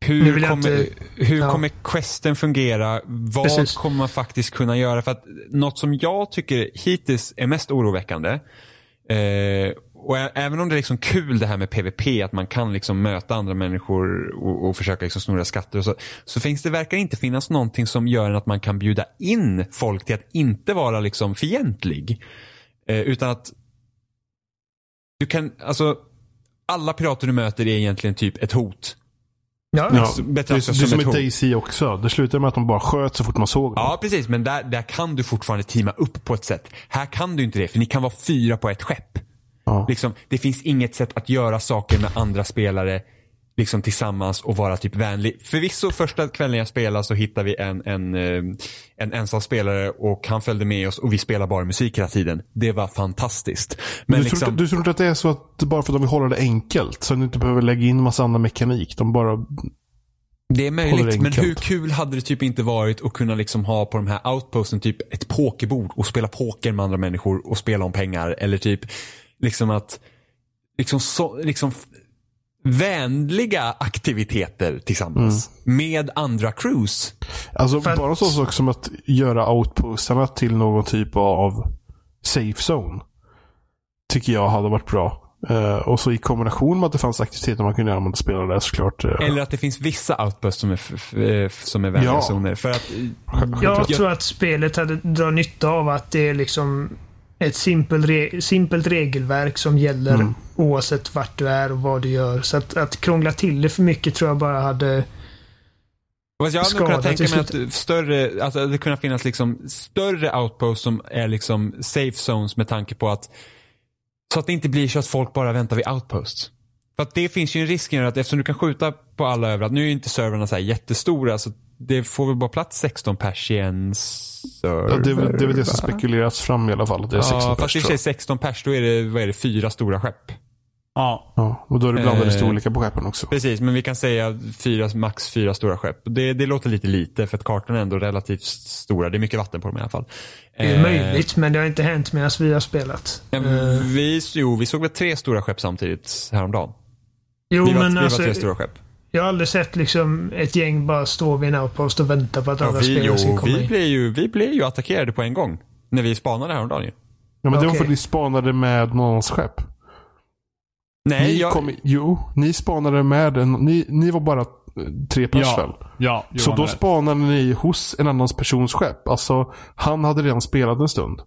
hur kommer, inte- hur ja. kommer questen fungera? Vad Precis. kommer man faktiskt kunna göra? För att något som jag tycker hittills är mest oroväckande eh, och även om det är liksom kul det här med PVP, att man kan liksom möta andra människor och, och försöka liksom snurra skatter och så. Så finns det verkar inte finnas någonting som gör att man kan bjuda in folk till att inte vara liksom fientlig. Eh, utan att du kan, alltså alla pirater du möter är egentligen typ ett hot. Ja, Ja, det är, betraktas det är som som ett i. Daisy också. Det slutar med att de bara sköt så fort man såg dem. Ja, precis. Men där, där kan du fortfarande teama upp på ett sätt. Här kan du inte det, för ni kan vara fyra på ett skepp. Ja. Liksom, det finns inget sätt att göra saker med andra spelare liksom tillsammans och vara typ vänlig. Förvisso första kvällen jag spelade så hittade vi en, en, eh, en ensam spelare och han följde med oss och vi spelade bara musik hela tiden. Det var fantastiskt. Men du, liksom, tror, inte- du tror inte att det är så att bara för att de vill hålla det enkelt så att du inte behöver lägga in massa annan mekanik. De bara... Det är möjligt, men hur kul hade det typ inte varit att kunna liksom ha på de här outposten typ ett pokerbord och spela poker med andra människor och spela om pengar eller typ liksom att liksom, så, liksom vänliga aktiviteter tillsammans med andra crews. Alltså För att- bara en sån sak som att göra outpostarna till någon typ av safe zone. Tycker jag hade varit bra. Eh, och så i kombination med att det fanns aktiviteter man kunde göra med att spela där såklart. eh, Eller att det finns vissa outposts som är, eh, som är vänliga Ja. zoner. För att. Jag Jag- tror att spelet hade dra nytta av att det är liksom ett simpelt, re simpelt regelverk som gäller Mm. oavsett vart du är och vad du gör. Så att, att krångla till det för mycket tror jag bara hade... Fast jag hade kunnat tänka mig att större, alltså det kunde finnas liksom större outposts som är liksom safe zones med tanke på att så att det inte blir så att folk bara väntar vid outposts. För att det finns ju en risk i att eftersom du kan skjuta på alla överallt, nu är ju inte servrarna så här jättestora så det får väl bara plats 16 pers i en server. Ja, det, är det är väl det som va? spekulerats fram i alla fall. att Det är 16 Ja, pers, fast i och för sig 16 pers, då är det, vad är det, fyra stora skepp. Ja. Ja, och då är det blandade Eh, storlekar på skeppen också. Precis, men vi kan säga fyra, max fyra stora skepp. Det, det låter lite lite för att kartorna är ändå relativt stora. Det är mycket vatten på dem i alla fall. Det är Eh, möjligt, men det har inte hänt medan vi har spelat. men Eh, Vi, jo, vi såg väl tre stora skepp samtidigt häromdagen. Jo, Vi var, men vi alltså, var tre stora skepp. jag har aldrig sett liksom ett gäng bara stå vid en outpost och vänta på att Ja, andra vi, spelare ska komma vi, in. blev ju, vi blev ju attackerade på en gång. När vi spanade häromdagen ju. Ja, men det var för att ni spanade med någons skepp. Nej, Ni jag, kom, jo, ni spanade med en... Ni, ni var bara eh, tre pers väl? Ja. ja Så då rätt. spanade ni hos en annans persons skepp. Alltså, han hade redan spelat en stund.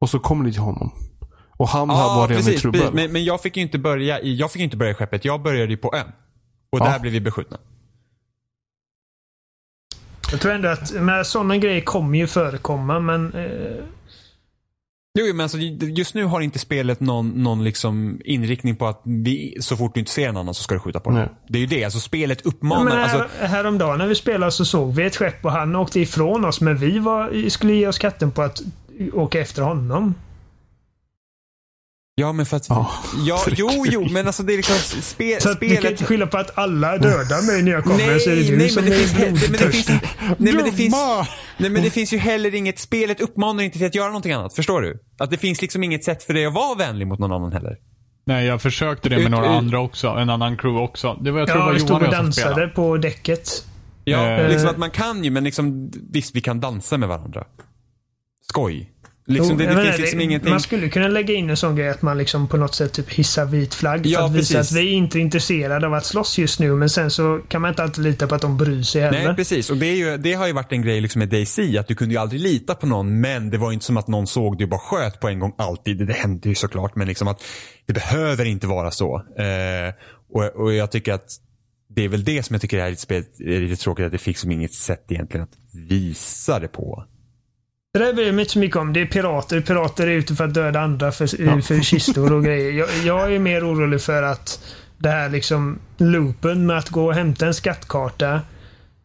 Och så kom ni till honom. Och han ja, var redan i precis, trubbel. precis. Men, men jag fick ju inte börja i, jag fick inte börja i skeppet. Jag började ju på ön. Och Ja. där blev vi beskjutna. Jag tror ändå att sådana grejer kommer ju förekomma, men... Eh, Jo, men alltså, just nu har inte spelet någon, någon liksom inriktning på att vi, så fort du inte ser en annan så ska du skjuta på den. Nej. Det är ju det. Alltså spelet Ja, uppmanar. men alltså, här, häromdagen när vi spelade så såg vi ett skepp och han åkte ifrån oss men vi var, skulle ge oss katten på att åka efter honom. Ja, men för att... Ja, Ja, för jo, kul. jo, men alltså det är liksom spe, Så att du kan spelet... inte skylla på att alla dödar mig när jag kommer Nej, så är det du nej, som men det finns, he- men det finns, nej, men det finns, nej, men det finns ju heller inget, spelet uppmanar inte till att göra någonting annat. Förstår du? Att det finns liksom inget sätt för dig att vara vänlig mot någon annan heller. Nej, jag försökte det med Ut- några ut- andra också. En annan crew också. Det var, jag tror Ja, det vi var stod Johan och och jag som dansade spelade. på däcket. Ja, Eh. liksom att man kan ju, men liksom, visst vi kan dansa med varandra. Skoj. Liksom, Jo, det, det menar, finns liksom ingenting. Man skulle kunna lägga in en sån grej att man liksom på något sätt typ hissar vit flagg Ja, för att visa precis. att vi är inte är intresserade av att slåss just nu men sen så kan man inte alltid lita på att de bryr sig heller. Nej, precis. Och det, är ju, det har ju varit en grej liksom med Daisy, att du kunde ju aldrig lita på någon, men det var ju inte som att någon såg dig och bara sköt på en gång alltid. Det, hände ju såklart, men liksom att det behöver inte vara så. Eh, och, och jag tycker att det är väl det som jag tycker är lite, är lite tråkigt, att det fick som inget sätt egentligen att visa det på. Det där bryr jag mig inte så mycket om. Det är pirater. Pirater är ute för att döda andra för, för kistor och grejer. Jag, jag är mer orolig för att det här liksom loopen med att gå och hämta en skattkarta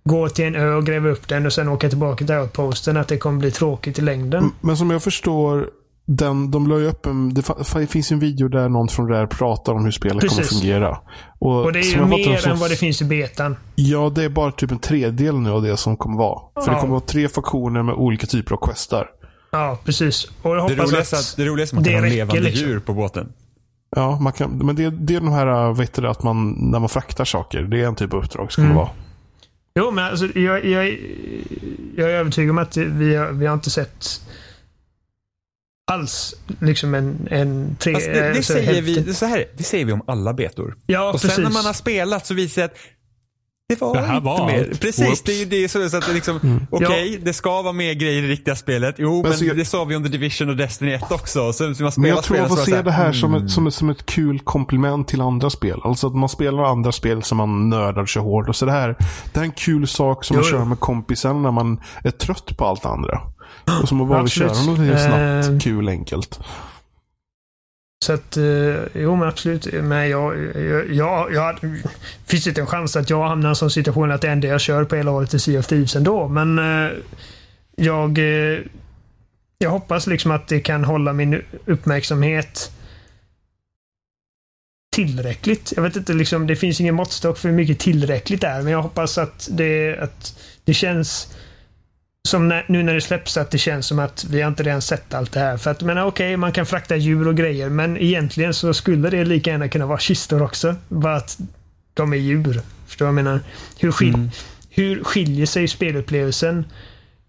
gå till en ö och gräva upp den och sen åka tillbaka till outposten. Att det kommer bli tråkigt i längden. Men som jag förstår, den, de la ju upp en, det finns en video där någon från Rare pratar om hur spelet kommer Precis. fungera. Och det är som ju mer så- än vad det finns i betan. Ja, det är bara typ en tredjedel nu av det som kommer vara. För det Ja. kommer vara tre faktioner med olika typer av questar. Ja, precis. Och jag Det hoppas roligaste, att... att, det roligaste är man det kan ha levande liksom. djur på båten. Ja, man kan, men det, det är de här, vet du, att man, när man fraktar saker. Det är en typ av uppdrag som kommer Mm. vara. Jo, men alltså, jag, jag, jag är övertygad om att vi har, vi har inte sett alls liksom en, en tre... Alltså, det, det, alltså, säger vi, så här, det säger vi om alla betor. Ja, och precis. sen när man har spelat så visar det sig att det var Det här inte var mer. allt. Precis, Whoops. det är ju det så, så att det liksom, okej, det ska vara mer grejer i det riktiga spelet. Jo, men, så jag- det sa vi om The Division och Destiny 1 också. Så, man Men spelar jag tror spelen får se det här som mm. ett, som, ett, som ett kul komplement till andra spel. Alltså att man spelar andra spel som man nördar kör hårt. Och så det här, det här är en kul sak som Jo, man kör med kompisen när man är trött på allt andra. Och som att bara vill köra något lite snabbt, Eh, kul, enkelt. Så att, eh, jo men absolut. Men jag, jag, jag, jag finns det inte en chans att jag hamnar i en sån situation att det enda jag kör på hela året är Sea of Thieves ändå. Men eh, jag, eh, jag hoppas liksom att det kan hålla min uppmärksamhet tillräckligt. Jag vet inte, liksom, det finns ingen måttstock för hur mycket tillräckligt är. Men jag hoppas att det, att det känns som när, nu när det släpps att det känns som att vi har inte redan sett allt det här. För att, men okej, man kan frakta djur och grejer, men egentligen så skulle det lika gärna kunna vara kistor också. Bara att de är djur. Förstår du vad jag menar? Hur, skil, Mm. hur skiljer sig spelupplevelsen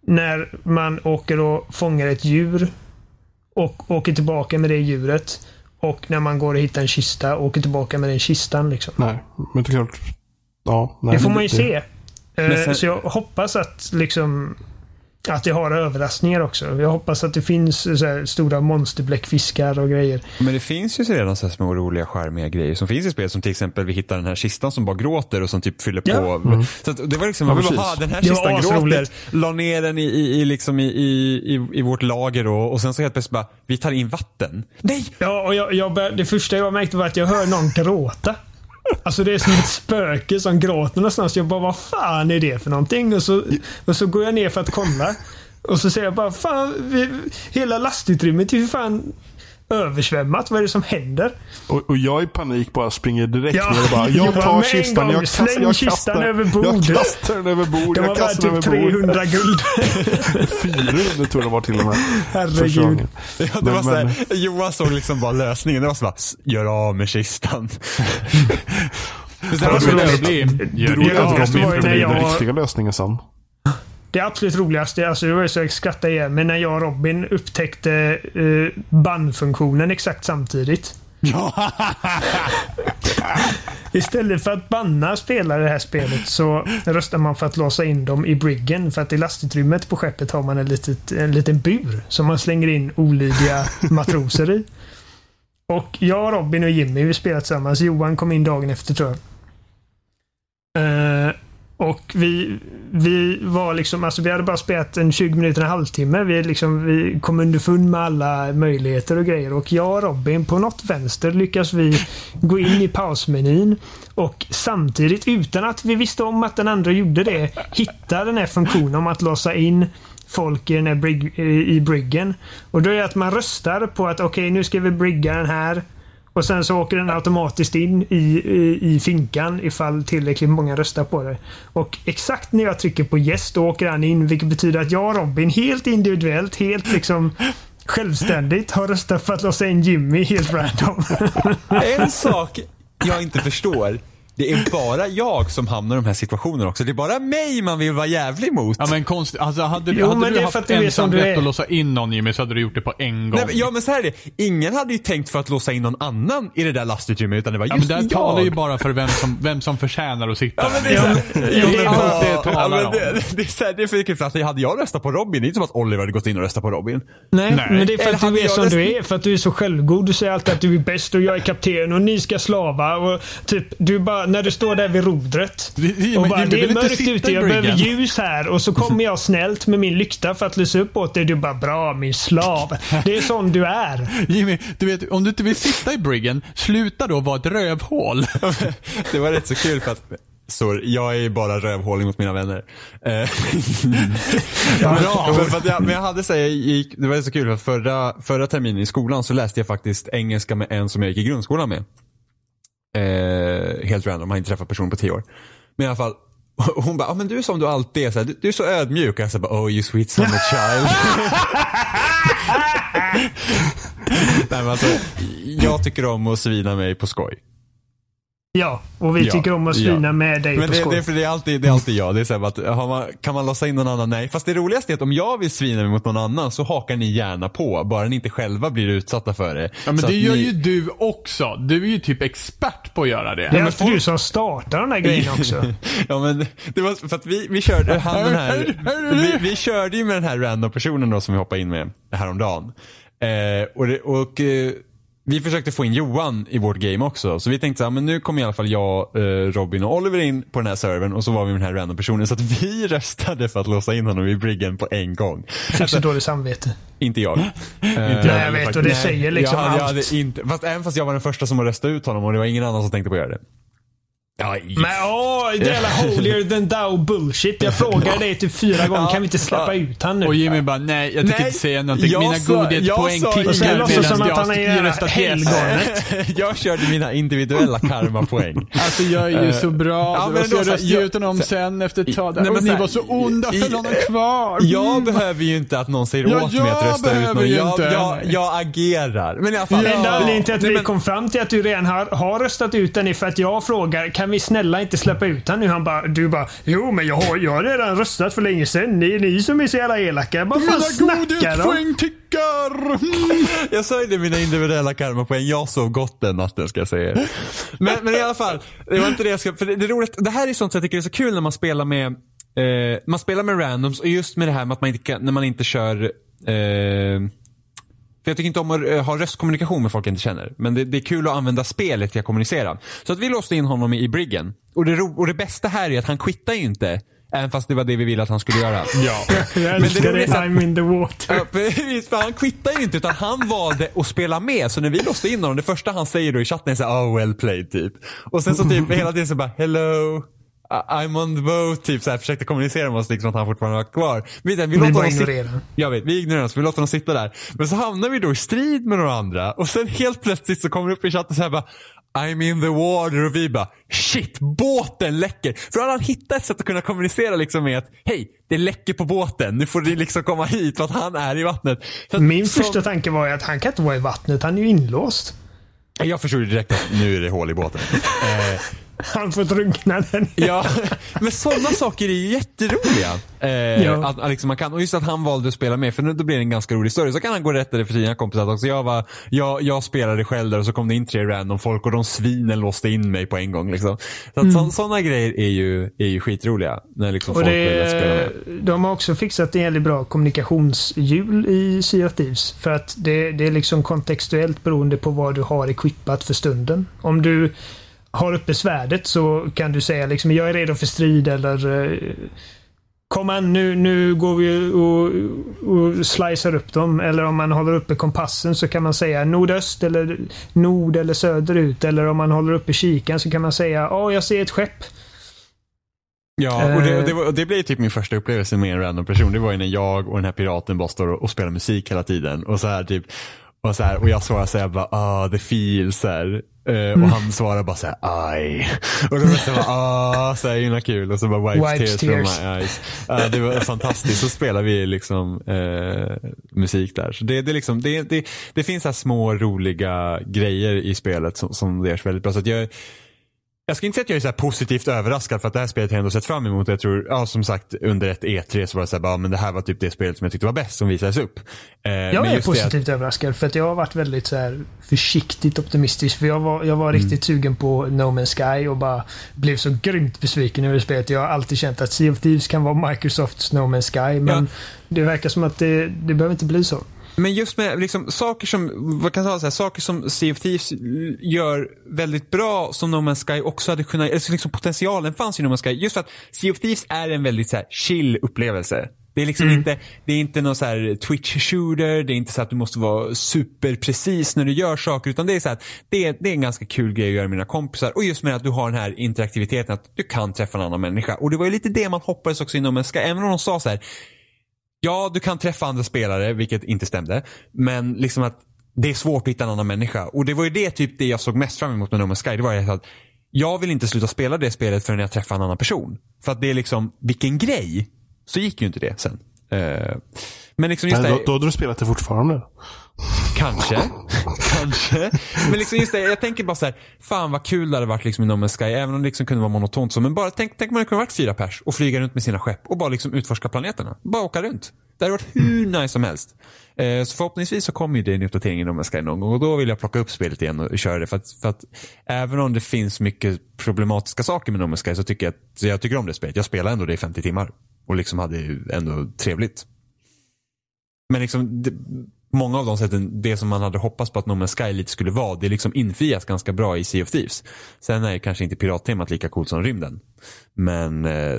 när man åker och fångar ett djur och åker tillbaka med det djuret och när man går och hittar en kista och åker tillbaka med den kistan. Liksom. Nej, men det är klart. Ja, nej, Det får man ju det- se. Eh, sen- Så jag hoppas att liksom att det har överraskningar också. Jag hoppas att det finns så här, stora monsterbläckfiskar och grejer. Men det finns ju så redan så här små roliga charmiga grejer som finns i spel. Som till exempel vi hittar den här kistan som bara gråter och som typ fyller Ja. på. Så att det var liksom, Ja, man vill ha den här Det kistan gråter. asroligt. La ner den i, i, i, liksom i, i, i, i vårt lager och, och sen så helt plötsligt bara, vi tar in vatten. Nej! Ja, och jag, jag bör, det första jag märkte var att jag hör någon gråta. Alltså det är som ett spöke som gråter någonstans. Jag bara, vad fan är det för någonting? Och så, och så går jag ner för att kolla. Och så säger jag bara, fan, vi, hela lastutrymmet är ju fan översvämmat. Vad är det som händer? Och, och jag i panik bara springer direkt Ja, ner och bara, jag tar kistan, gång, jag kastar, släng jag kistan kastar, över jag kastar den över bord, Det var bara typ över bord. 300 guld. 400 tror jag det var till och med. Herregud. Ja, det Men- var så men- här, Johan såg liksom bara lösningen. Det var så bara, "S- gör av med kistan. Var det men så det- roligt. Det det var ju blev när den jag- riktiga lösningen sen. Det absolut roligaste, alltså det var ju så jag skrattade igen, men när jag och Robin upptäckte uh, bannfunktionen exakt samtidigt. Istället för att banna spelare i det här spelet så röstar man för att låsa in dem i briggen. För att i lastutrymmet på skeppet har man en, litet, en liten bur som man slänger in olydiga matroser i. Och jag, Robin och Jimmy, vi spelade tillsammans. Johan kom in dagen efter tror jag. Eh, och vi, vi var liksom, alltså vi hade bara spelat en 20 minuter, en halvtimme. Vi, liksom, vi kom underfund med alla möjligheter och grejer. Och jag och Robin, på något vänster lyckas vi gå in i pausmenyn och samtidigt, utan att vi visste om att den andra gjorde det, hitta den här funktionen om att låsa in folk i, den här brig, i i briggen. Och då är det att man röstar på att okej, nu ska vi brigga den här. Och sen så åker den automatiskt in i, i, i finkan ifall tillräckligt många röstar på det. Och exakt när jag trycker på yes, då åker han in. Vilket betyder att jag och Robin helt individuellt, helt liksom självständigt har röstat för att låsa in Jimmy helt random. En sak jag inte förstår. Det är bara jag som hamnar i de här situationerna också. Det är bara mig man vill vara jävlig mot. Ja men konst, alltså hade, du- Jo, hade du haft ensamrätt att låsa in någon Jimmy så hade du gjort det på en gång. Nej, men, ja men så här är det. Ingen hade ju tänkt för att låsa in någon annan i det där lastutrymmet utan det var Ja, just men där jag. talar ju bara för vem som, vem som förtjänar att sitta Ja men det där. är så Ja, jo, det är men allt det ja, talar om. det, det är så här, det är för kul för att hade jag röstat på Robin, det är inte som att Oliver hade gått in och röstat på Robin. Nej, Nej. men det är för Eller att du är som röst- du är. För att du är så självgod. Du säger alltid att du är bäst och jag är kapten och ni ska slava. Och typ, du bara, när du står där vid rodret. Det- det- och men bara, det är mörkt ute, jag behöver bryggan." ljus här. Och så kommer jag snällt med min lykta för att lysa upp åt dig. Du bara, bra min slav. Det är sån du är. Jimmy, du vet, om du inte vill sitta i briggen, sluta då vara ett rövhål. det var rätt så kul för att Så jag är bara rövhålig mot mina vänner. Eh, Bra! Men, för att jag, men jag hade så här, jag gick, det var så kul för förra, förra terminen i skolan så läste jag faktiskt engelska med en som jag gick i grundskolan med. Eh, helt random, har inte träffat personen på tio år. Men i alla fall, hon bara, ah, men du är som du alltid är, så här, du, du är så ödmjuk. Och jag bara, oh you sweet summer child. Nej, men alltså, jag tycker om att svina mig på skoj. Ja, och vi Ja, tycker om att svina ja. med dig Men på det, skoj. det, för det, är alltid, det är alltid jag. Det är så här att, har man, kan man låsa in någon annan? Nej. Fast det roligaste är att om jag vill svina mig mot någon annan så hakar ni gärna på. Bara ni inte själva blir utsatta för det. Ja, men Så det gör ni, ju du också. Du är ju typ expert på att göra det. det är men alltid folk- du som startar de där grejerna också. Ja men det var för att vi, vi körde han den här, vi, vi körde ju med den här random personen då som vi hoppade in med häromdagen. Eh, och det, och eh, vi försökte få in Johan i vårt game också. Så vi tänkte så här, men nu kommer i alla fall jag, eh, Robin och Oliver in på den här servern och så var vi med den här random personen. Så att vi röstade för att låsa in honom i briggen på en gång. Fick så dåligt samvete. Inte jag. inte Nej, jag vet och det säger liksom jag, hade- jag allt. hade inte, fast även fast jag var den första som röstade ut honom och det var ingen annan som tänkte på att göra det. Ja, Men åh, det jävla holier than thou bullshit. Jag frågar dig typ fyra gånger. Kan vi inte släppa ut han nu? Och Jimmy bara, nej jag tänker inte säga någonting. jag Mina godhetspoäng kickar medan som att jag han är röstat yes. helganet. jag körde mina individuella karmapoäng. Alltså jag är ju så bra. Ja, och men så jag röstade jag- ut honom sen efter ett tag. Nej, men ni var så onda, höll honom kvar. Jag behöver ju inte att någon säger Ja, åt mig att rösta ut behöver någon. ju Jag, inte. jag, agerar. Men i alla fall. Enda anledningen till att vi kom fram till att du redan har, har röstat ut den är för att jag frågar kan vi snälla inte släppa ut han nu? Han bara, du bara, jo men jag har, jag har redan röstat för länge sedan. Det är ni som är så jävla elaka. Vad fan snackar godhetspoäng tickar. Jag det, mina individuella karmapoäng. Jag sov gott den natten ska jag säga. Men, men i alla fall, det var inte det jag ska... För det, det, är roligt, det här är sånt som jag tycker är så kul när man spelar med eh, man spelar med randoms och just med det här med att man inte kan, när man inte kör eh, för jag tycker inte om att eh, ha röstkommunikation med folk jag inte känner. Men det, det är kul att använda spelet till att kommunicera. Så att vi låste in honom i, briggen. Och det, och det bästa här är att han quittar ju inte. Även fast det var det vi ville att han skulle göra. Ja. Jag Men älskar det det, I'm in the water. Ja, precis, för han quittar ju inte utan han valde att spela med. Så när vi låste in honom, det första han säger då i chatten är så här, oh well played typ. Och sen så typ hela tiden så bara, hello. I'm on the boat, typ så här, försökte kommunicera med oss liksom att han fortfarande var kvar. Vi, vi, Vi bara ignorerar. Jag vet, vi ignorerar oss, vi låter honom sitta där. Men så hamnar vi då i strid med några andra och sen helt plötsligt så kommer det upp i chatten så här bara I'm in the water och vi bara shit, båten läcker. För då hade han hittat ett sätt att kunna kommunicera liksom med att hej, det läcker på båten. Nu får ni liksom komma hit för att han är i vattnet. Att, Min som- första tanke var ju att han kan inte vara i vattnet. Han är ju inlåst. Jag förstod ju direkt att nu är det hål i båten. Eh, Han får drunkna den. ja, men sådana saker är ju jätteroliga. Eh, Ja. att, att liksom man kan, och just att han valde att spela med, för nu, då blir det en ganska rolig story. Så kan han gå och rätta det för sina kompisar också. Jag, var, jag, jag spelade själv där och så kom det in tre random folk och de svinen låste in mig på en gång. Liksom. Så att så, sådana grejer är ju, är ju skitroliga. När liksom Och folk spela det, med. de har också fixat en jävligt bra kommunikationshjul i Sea of Thieves. För att det, det är liksom kontextuellt beroende på vad du har equippat för stunden. Om du har uppe svärdet så kan du säga liksom jag är redo för strid eller eh, Kom an nu, nu går vi och, och slicear upp dem. Eller om man håller uppe kompassen så kan man säga nordöst eller nord eller söderut. Eller om man håller uppe kikaren så kan man säga ja, jag ser ett skepp. Ja, och det, Eh. det, var, och det blev typ min första upplevelse med en random person. Det var ju när jag och den här piraten bara står och, och spelar musik hela tiden. Och så här typ, och, så här, och jag svarar så här bara, ah, the feels här. Eh, och han svarar bara så här, aj. Och då var det ah, så himla kul. Och så bara wipes, Wipes tears, from tears. my eyes. Ja, det var fantastiskt. Så spelar vi liksom eh, musik där. Så det, det, liksom, det, det, det finns så små roliga grejer i spelet som, som görs väldigt bra. Så jag, jag ska inte säga att jag är så positivt överraskad för att det här spelet har jag ändå sett fram emot. Jag tror, ja som sagt under ett E3 så var det så här, bara, men det här var typ det spelet som jag tyckte var bäst som visades upp. Eh, Jag är det att- positivt överraskad för att jag har varit väldigt så här försiktigt optimistisk. För jag var, jag var Mm. riktigt sugen på No Man's Sky och bara blev så grymt besviken över spelet. Jag har alltid känt att Sea of Thieves kan vara Microsofts No Man's Sky. Men Ja. det verkar som att det, det behöver inte bli så. Men just med liksom, saker som, vad kan jag säga, saker som Sea of Thieves gör väldigt bra som No Man's Sky också hade kunnat, eller liksom potentialen fanns i No Man's Sky. Just för att Sea of Thieves är en väldigt så här, chill upplevelse. Det är liksom inte, det är inte någon så här twitch shooter, det är inte så att du måste vara superprecis när du gör saker utan det är så att det är, det är en ganska kul grej att göra med mina kompisar och just med att du har den här interaktiviteten att du kan träffa en annan människa. Och det var ju lite det man hoppades också inom en ska, även om de sa så här Ja, du kan träffa andra spelare, vilket inte stämde. Men liksom att det är svårt att hitta en annan människa. Och det var ju det typ det jag såg mest fram emot med No Man's Sky. Det var ju att jag vill inte sluta spela det spelet förrän jag träffar en annan person. För att det är liksom, vilken grej. Så gick ju inte det sen. Eh, men liksom just det, då, då hade du spelat det fortfarande kanske. kanske. Men liksom just det, jag tänker bara så här, fan vad kul det hade varit liksom i No Man's Sky. Även om det liksom kunde vara monotont så. Men bara tänk, tänk om man kunde varit fyra pers och flyga runt med sina skepp och bara liksom utforska planeterna. Bara åka runt. Det hade varit hur nice som helst. Eh, så förhoppningsvis så kommer ju det en uppdatering i No Man's Sky någon gång och då vill jag plocka upp spelet igen och köra det. För att, för att även om det finns mycket problematiska saker med No Man's Sky så tycker jag att så jag tycker om det spelet. Jag spelar ändå det i 50 timmar och liksom hade ändå trevligt. Men liksom det, många av de sätten, det som man hade hoppats på att No Man's Sky lite skulle vara, det liksom infrias ganska bra i Sea of Thieves. Sen är kanske inte pirattemat lika coolt som rymden. Men eh,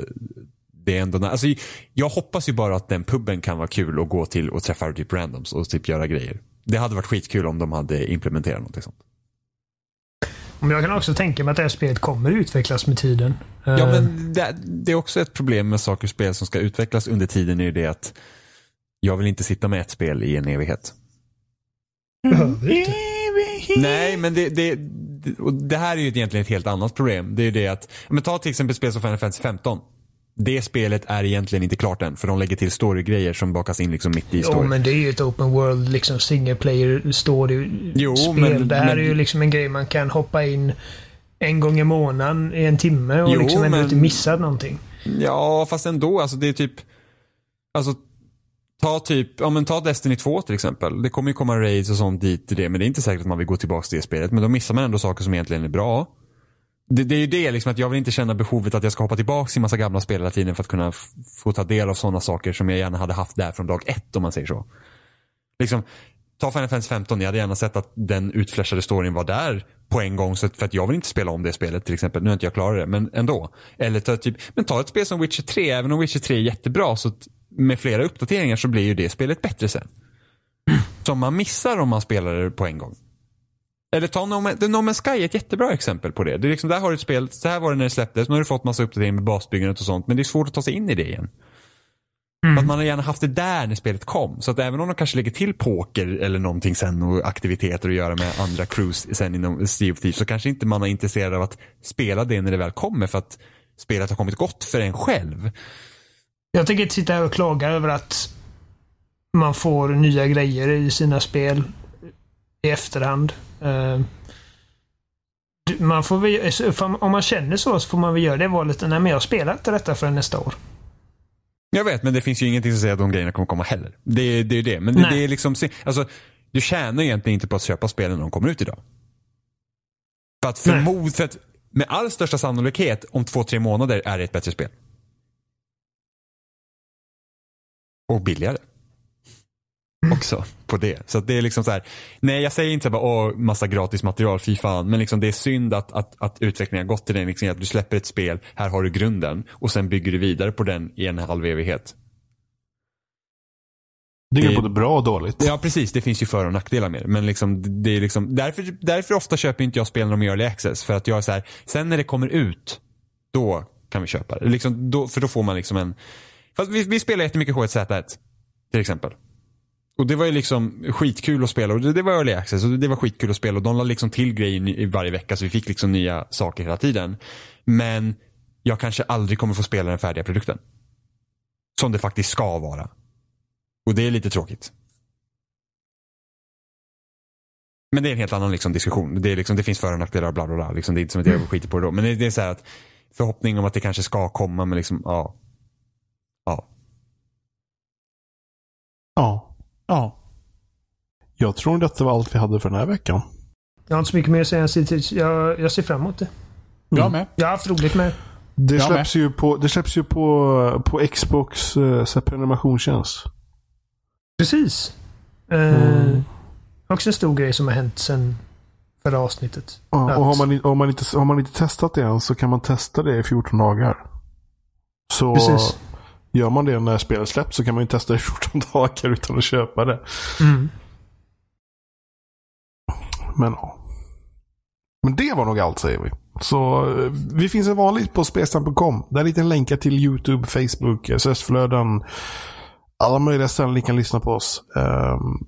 det är ändå, alltså, jag hoppas ju bara att den puben kan vara kul att gå till och träffa typ randoms och typ göra grejer. Det hade varit skitkul om de hade implementerat något sånt. Men jag kan också tänka mig att det här spelet kommer utvecklas med tiden. Ja Eh, men det, det är också ett problem med saker och spel som ska utvecklas under tiden är ju det att jag vill inte sitta med ett spel i en evighet. Nej, men det, det, det, här är ju egentligen ett helt annat problem. Det är ju det att, men ta till exempel spel som Final Fantasy 15. Det spelet är egentligen inte klart än för de lägger till storygrejer som bakas in liksom mitt i Jo, story. men det är ju ett open world, liksom single player story Jo, men- det här men- är ju liksom en grej man kan hoppa in en gång i månaden i en timme och Jo, liksom ändå men- inte missa någonting. Ja, fast ändå. Alltså det är typ, alltså ta typ, ja men ta Destiny 2 till exempel. Det kommer ju komma raids och sånt dit till det, men det är inte säkert att man vill gå tillbaka till det spelet. Men då missar man ändå saker som egentligen är bra. Det, det är ju det liksom att jag vill inte känna behovet att jag ska hoppa tillbaka till massa gamla spel hela tiden för att kunna få ta del av sådana saker som jag gärna hade haft där från dag ett om man säger så. Liksom, ta Final Fantasy 15, jag hade gärna sett att den utflashade storyn var där på en gång. Så att, för att jag vill inte spela om det spelet till exempel. Nu har inte jag klarat det, men ändå. Eller ta, typ, men ta ett spel som Witcher 3, även om Witcher 3 är jättebra så att med flera uppdateringar så blir ju det spelet bättre sen. Som man missar om man spelar det på en gång. Eller ta No, Man's Sky är ett jättebra exempel på det. det är liksom, där har du ett spel, så här var det när det släpptes, nu har du fått massa uppdateringar med basbyggandet och sånt, men det är svårt att ta sig in i det igen. För Att man har gärna haft det där när spelet kom. Så att även om de kanske lägger till poker eller någonting sen och aktiviteter att göra med andra crews sen inom Sea of Thieves så kanske inte man är intresserad av att spela det när det väl kommer för att spelet har kommit gott för en själv. Jag tänker inte sitta här och klaga över att man får nya grejer i sina spel i efterhand. Eh, Man får väl, för om man känner så, så får man väl göra det valet. Nej, men jag spelar inte detta förrän nästa år. Jag vet, men det finns ju ingenting som säger att de grejerna kommer komma heller. Det är det. Är det. Men det, det är liksom, alltså, du tjänar egentligen inte på att köpa spelen när de kommer ut idag. För att, förmod, för att med all största sannolikhet om två, tre månader är det ett bättre spel. Och billigare. Också på det. Så det är liksom så här. Nej, jag säger inte så bara, åh, massa gratis material, fy fan. Men liksom det är synd att, att, att utvecklingen har gått till den. Liksom, att du släpper ett spel, här har du grunden. Och sen bygger du vidare på den i en halv evighet. Det är både bra och dåligt. Ja, precis. Det finns ju för och nackdelar med det. Men liksom, det är liksom, därför, därför ofta köper inte jag spel när de gör early access. För att jag är så här, sen när det kommer ut, då kan vi köpa det. Liksom, då, för då får man liksom en... Fast vi, vi spelar jättemycket H1Z1 till exempel. Och det var ju liksom skitkul att spela och det, det var early access och det var skitkul att spela och de la liksom till grejer i- varje vecka så vi fick liksom nya saker hela tiden. Men jag kanske aldrig kommer få spela den färdiga produkten. Som det faktiskt ska vara. Och det är lite tråkigt. Men det är en helt annan liksom, diskussion. Det, är liksom, det finns för och nackdelar och bla bla bla. Liksom, det är inte som att jag skiter på det då. Men det, det är så här att förhoppning om att det kanske ska komma men liksom, ja. Ja. Ja. Ja. Jag tror detta var allt vi hade för den här veckan. Jag har inte så mycket mer att säga. än att Jag, jag ser fram emot det. Jag med. Jag har haft roligt med det. Jag släpps ju på, det släpps ju på, på Xbox eh, prenumerationstjänst. Precis. Eh, Också en stor grej som har hänt sen förra avsnittet. Ja, Att- och har man, om man inte, har man inte testat det än så kan man testa det i 14 dagar. Så Precis. Gör man det när spelet släpps så kan man ju testa i 14 dagar utan att köpa det. Mm. Men ja. Men det var nog allt säger vi. Så eh, vi finns som vanligt på spelsnack.com. Där hittar ni länkar till YouTube, Facebook, SS-flöden. Alla möjliga ställen ni kan lyssna på oss. Ehm,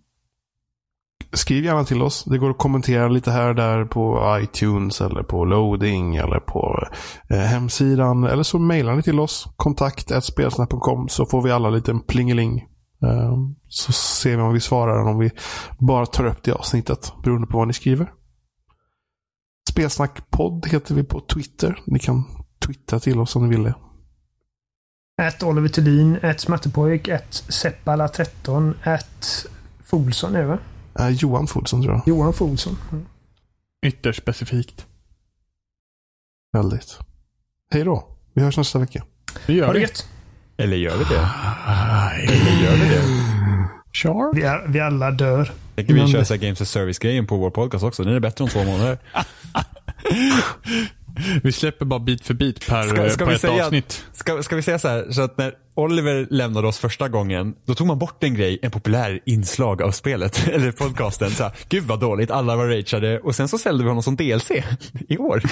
skriv gärna till oss. Det går att kommentera lite här och där på iTunes eller på loading eller på eh, hemsidan. Eller så mejlar ni till oss. Kontakt spelsnack.com så får vi alla en liten plingeling. Eh, så ser vi om vi svarar eller om vi bara tar upp det avsnittet beroende på vad ni skriver. Spelsnackpodd heter vi på Twitter. Ni kan twittra till oss om ni vill det. Ett Oliver Thulin, ett Smattepojk, ett Seppala13, ett Folsson är det va? Eh, Johan Fodson tror jag. Johan Folsson. Mm. Ytterst specifikt. Väldigt. Hej då. Vi hörs nästa vecka. Det gör Ha det vi. gött. Eller gör vi det? Eller gör vi det? Sure. Vi, är, vi alla dör. Tänker vi köra Games as Service-grejen på vår podcast också. Den är bättre om två månader. Vi släpper bara bit för bit per, Ska- ska per vi ett säga- avsnitt. Ska, ska vi säga så här, så att när Oliver lämnade oss första gången, då tog man bort en grej, en populär inslag av spelet, eller podcasten. Så här, Gud vad dåligt, alla var rageade och sen så sålde vi honom som DLC i år.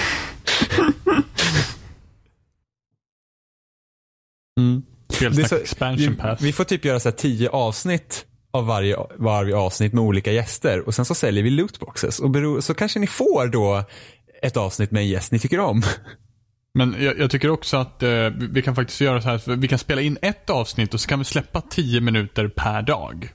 Mm. Det är Spelsnack så- expansion vi, pass. vi får typ göra så här tio avsnitt av varje, varje avsnitt med olika gäster och sen så säljer vi lootboxes och bero, så kanske ni får då ett avsnitt med en gäst ni tycker om. Men jag, jag tycker också att eh, vi- kan faktiskt göra så här. Vi kan spela in ett avsnitt och så kan vi släppa 10 minuter per dag.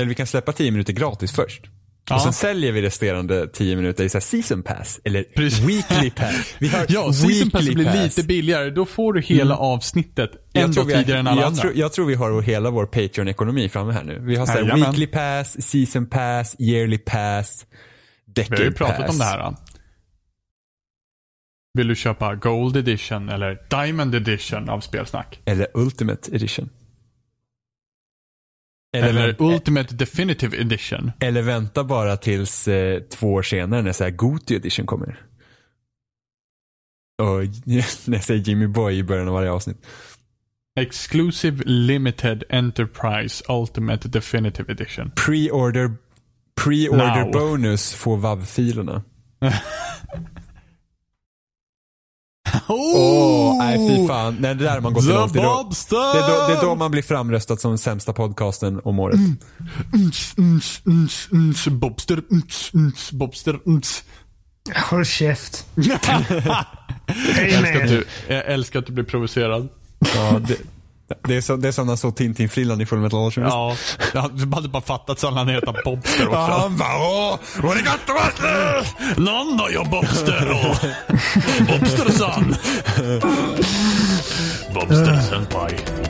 Eller vi kan släppa 10 minuter gratis först. Ja. Och sen säljer vi resterande 10 minuter i så här season pass. Eller Precis. weekly pass. Vi har Ja, season pass blir pass. lite billigare. Då får du hela Mm. avsnittet har, tidigare än alla jag, andra. tror, jag tror vi har hela vår Patreon-ekonomi framme här nu. Vi har så här weekly pass, season pass, yearly pass, decade Vi har ju pratat pass. om det här. Då. Vill du köpa Gold Edition eller Diamond Edition av Spelsnack? Eller ultimate edition. Eller, Eller Ultimate Definitive Edition? eller vänta bara tills eh, två år senare när så här Goti edition kommer. Och när jag säger Jimmy Boy i början av varje avsnitt. Exclusive Limited Enterprise Ultimate Definitive Edition. Pre-order Now. bonus får WAV-filerna. Åh, nej fy fan. Nej, det där man gått för långt. Det är, då, det, är då, det är då man blir framröstad som sämsta podcasten om året. Uns, uns, uns, Bobster, Bobster. Håll käft. Jag älskar, du, jag älskar att du blir provocerad. Ja, det, det, är så, det är som när han såg Tintin-frillan i Full Metal Alchemist. Ja, jag hade bara fattat så han heter Bobster också. Ja, han bara åh, vara Någon då jag Bobster och Bobster-san. Bobster senpai.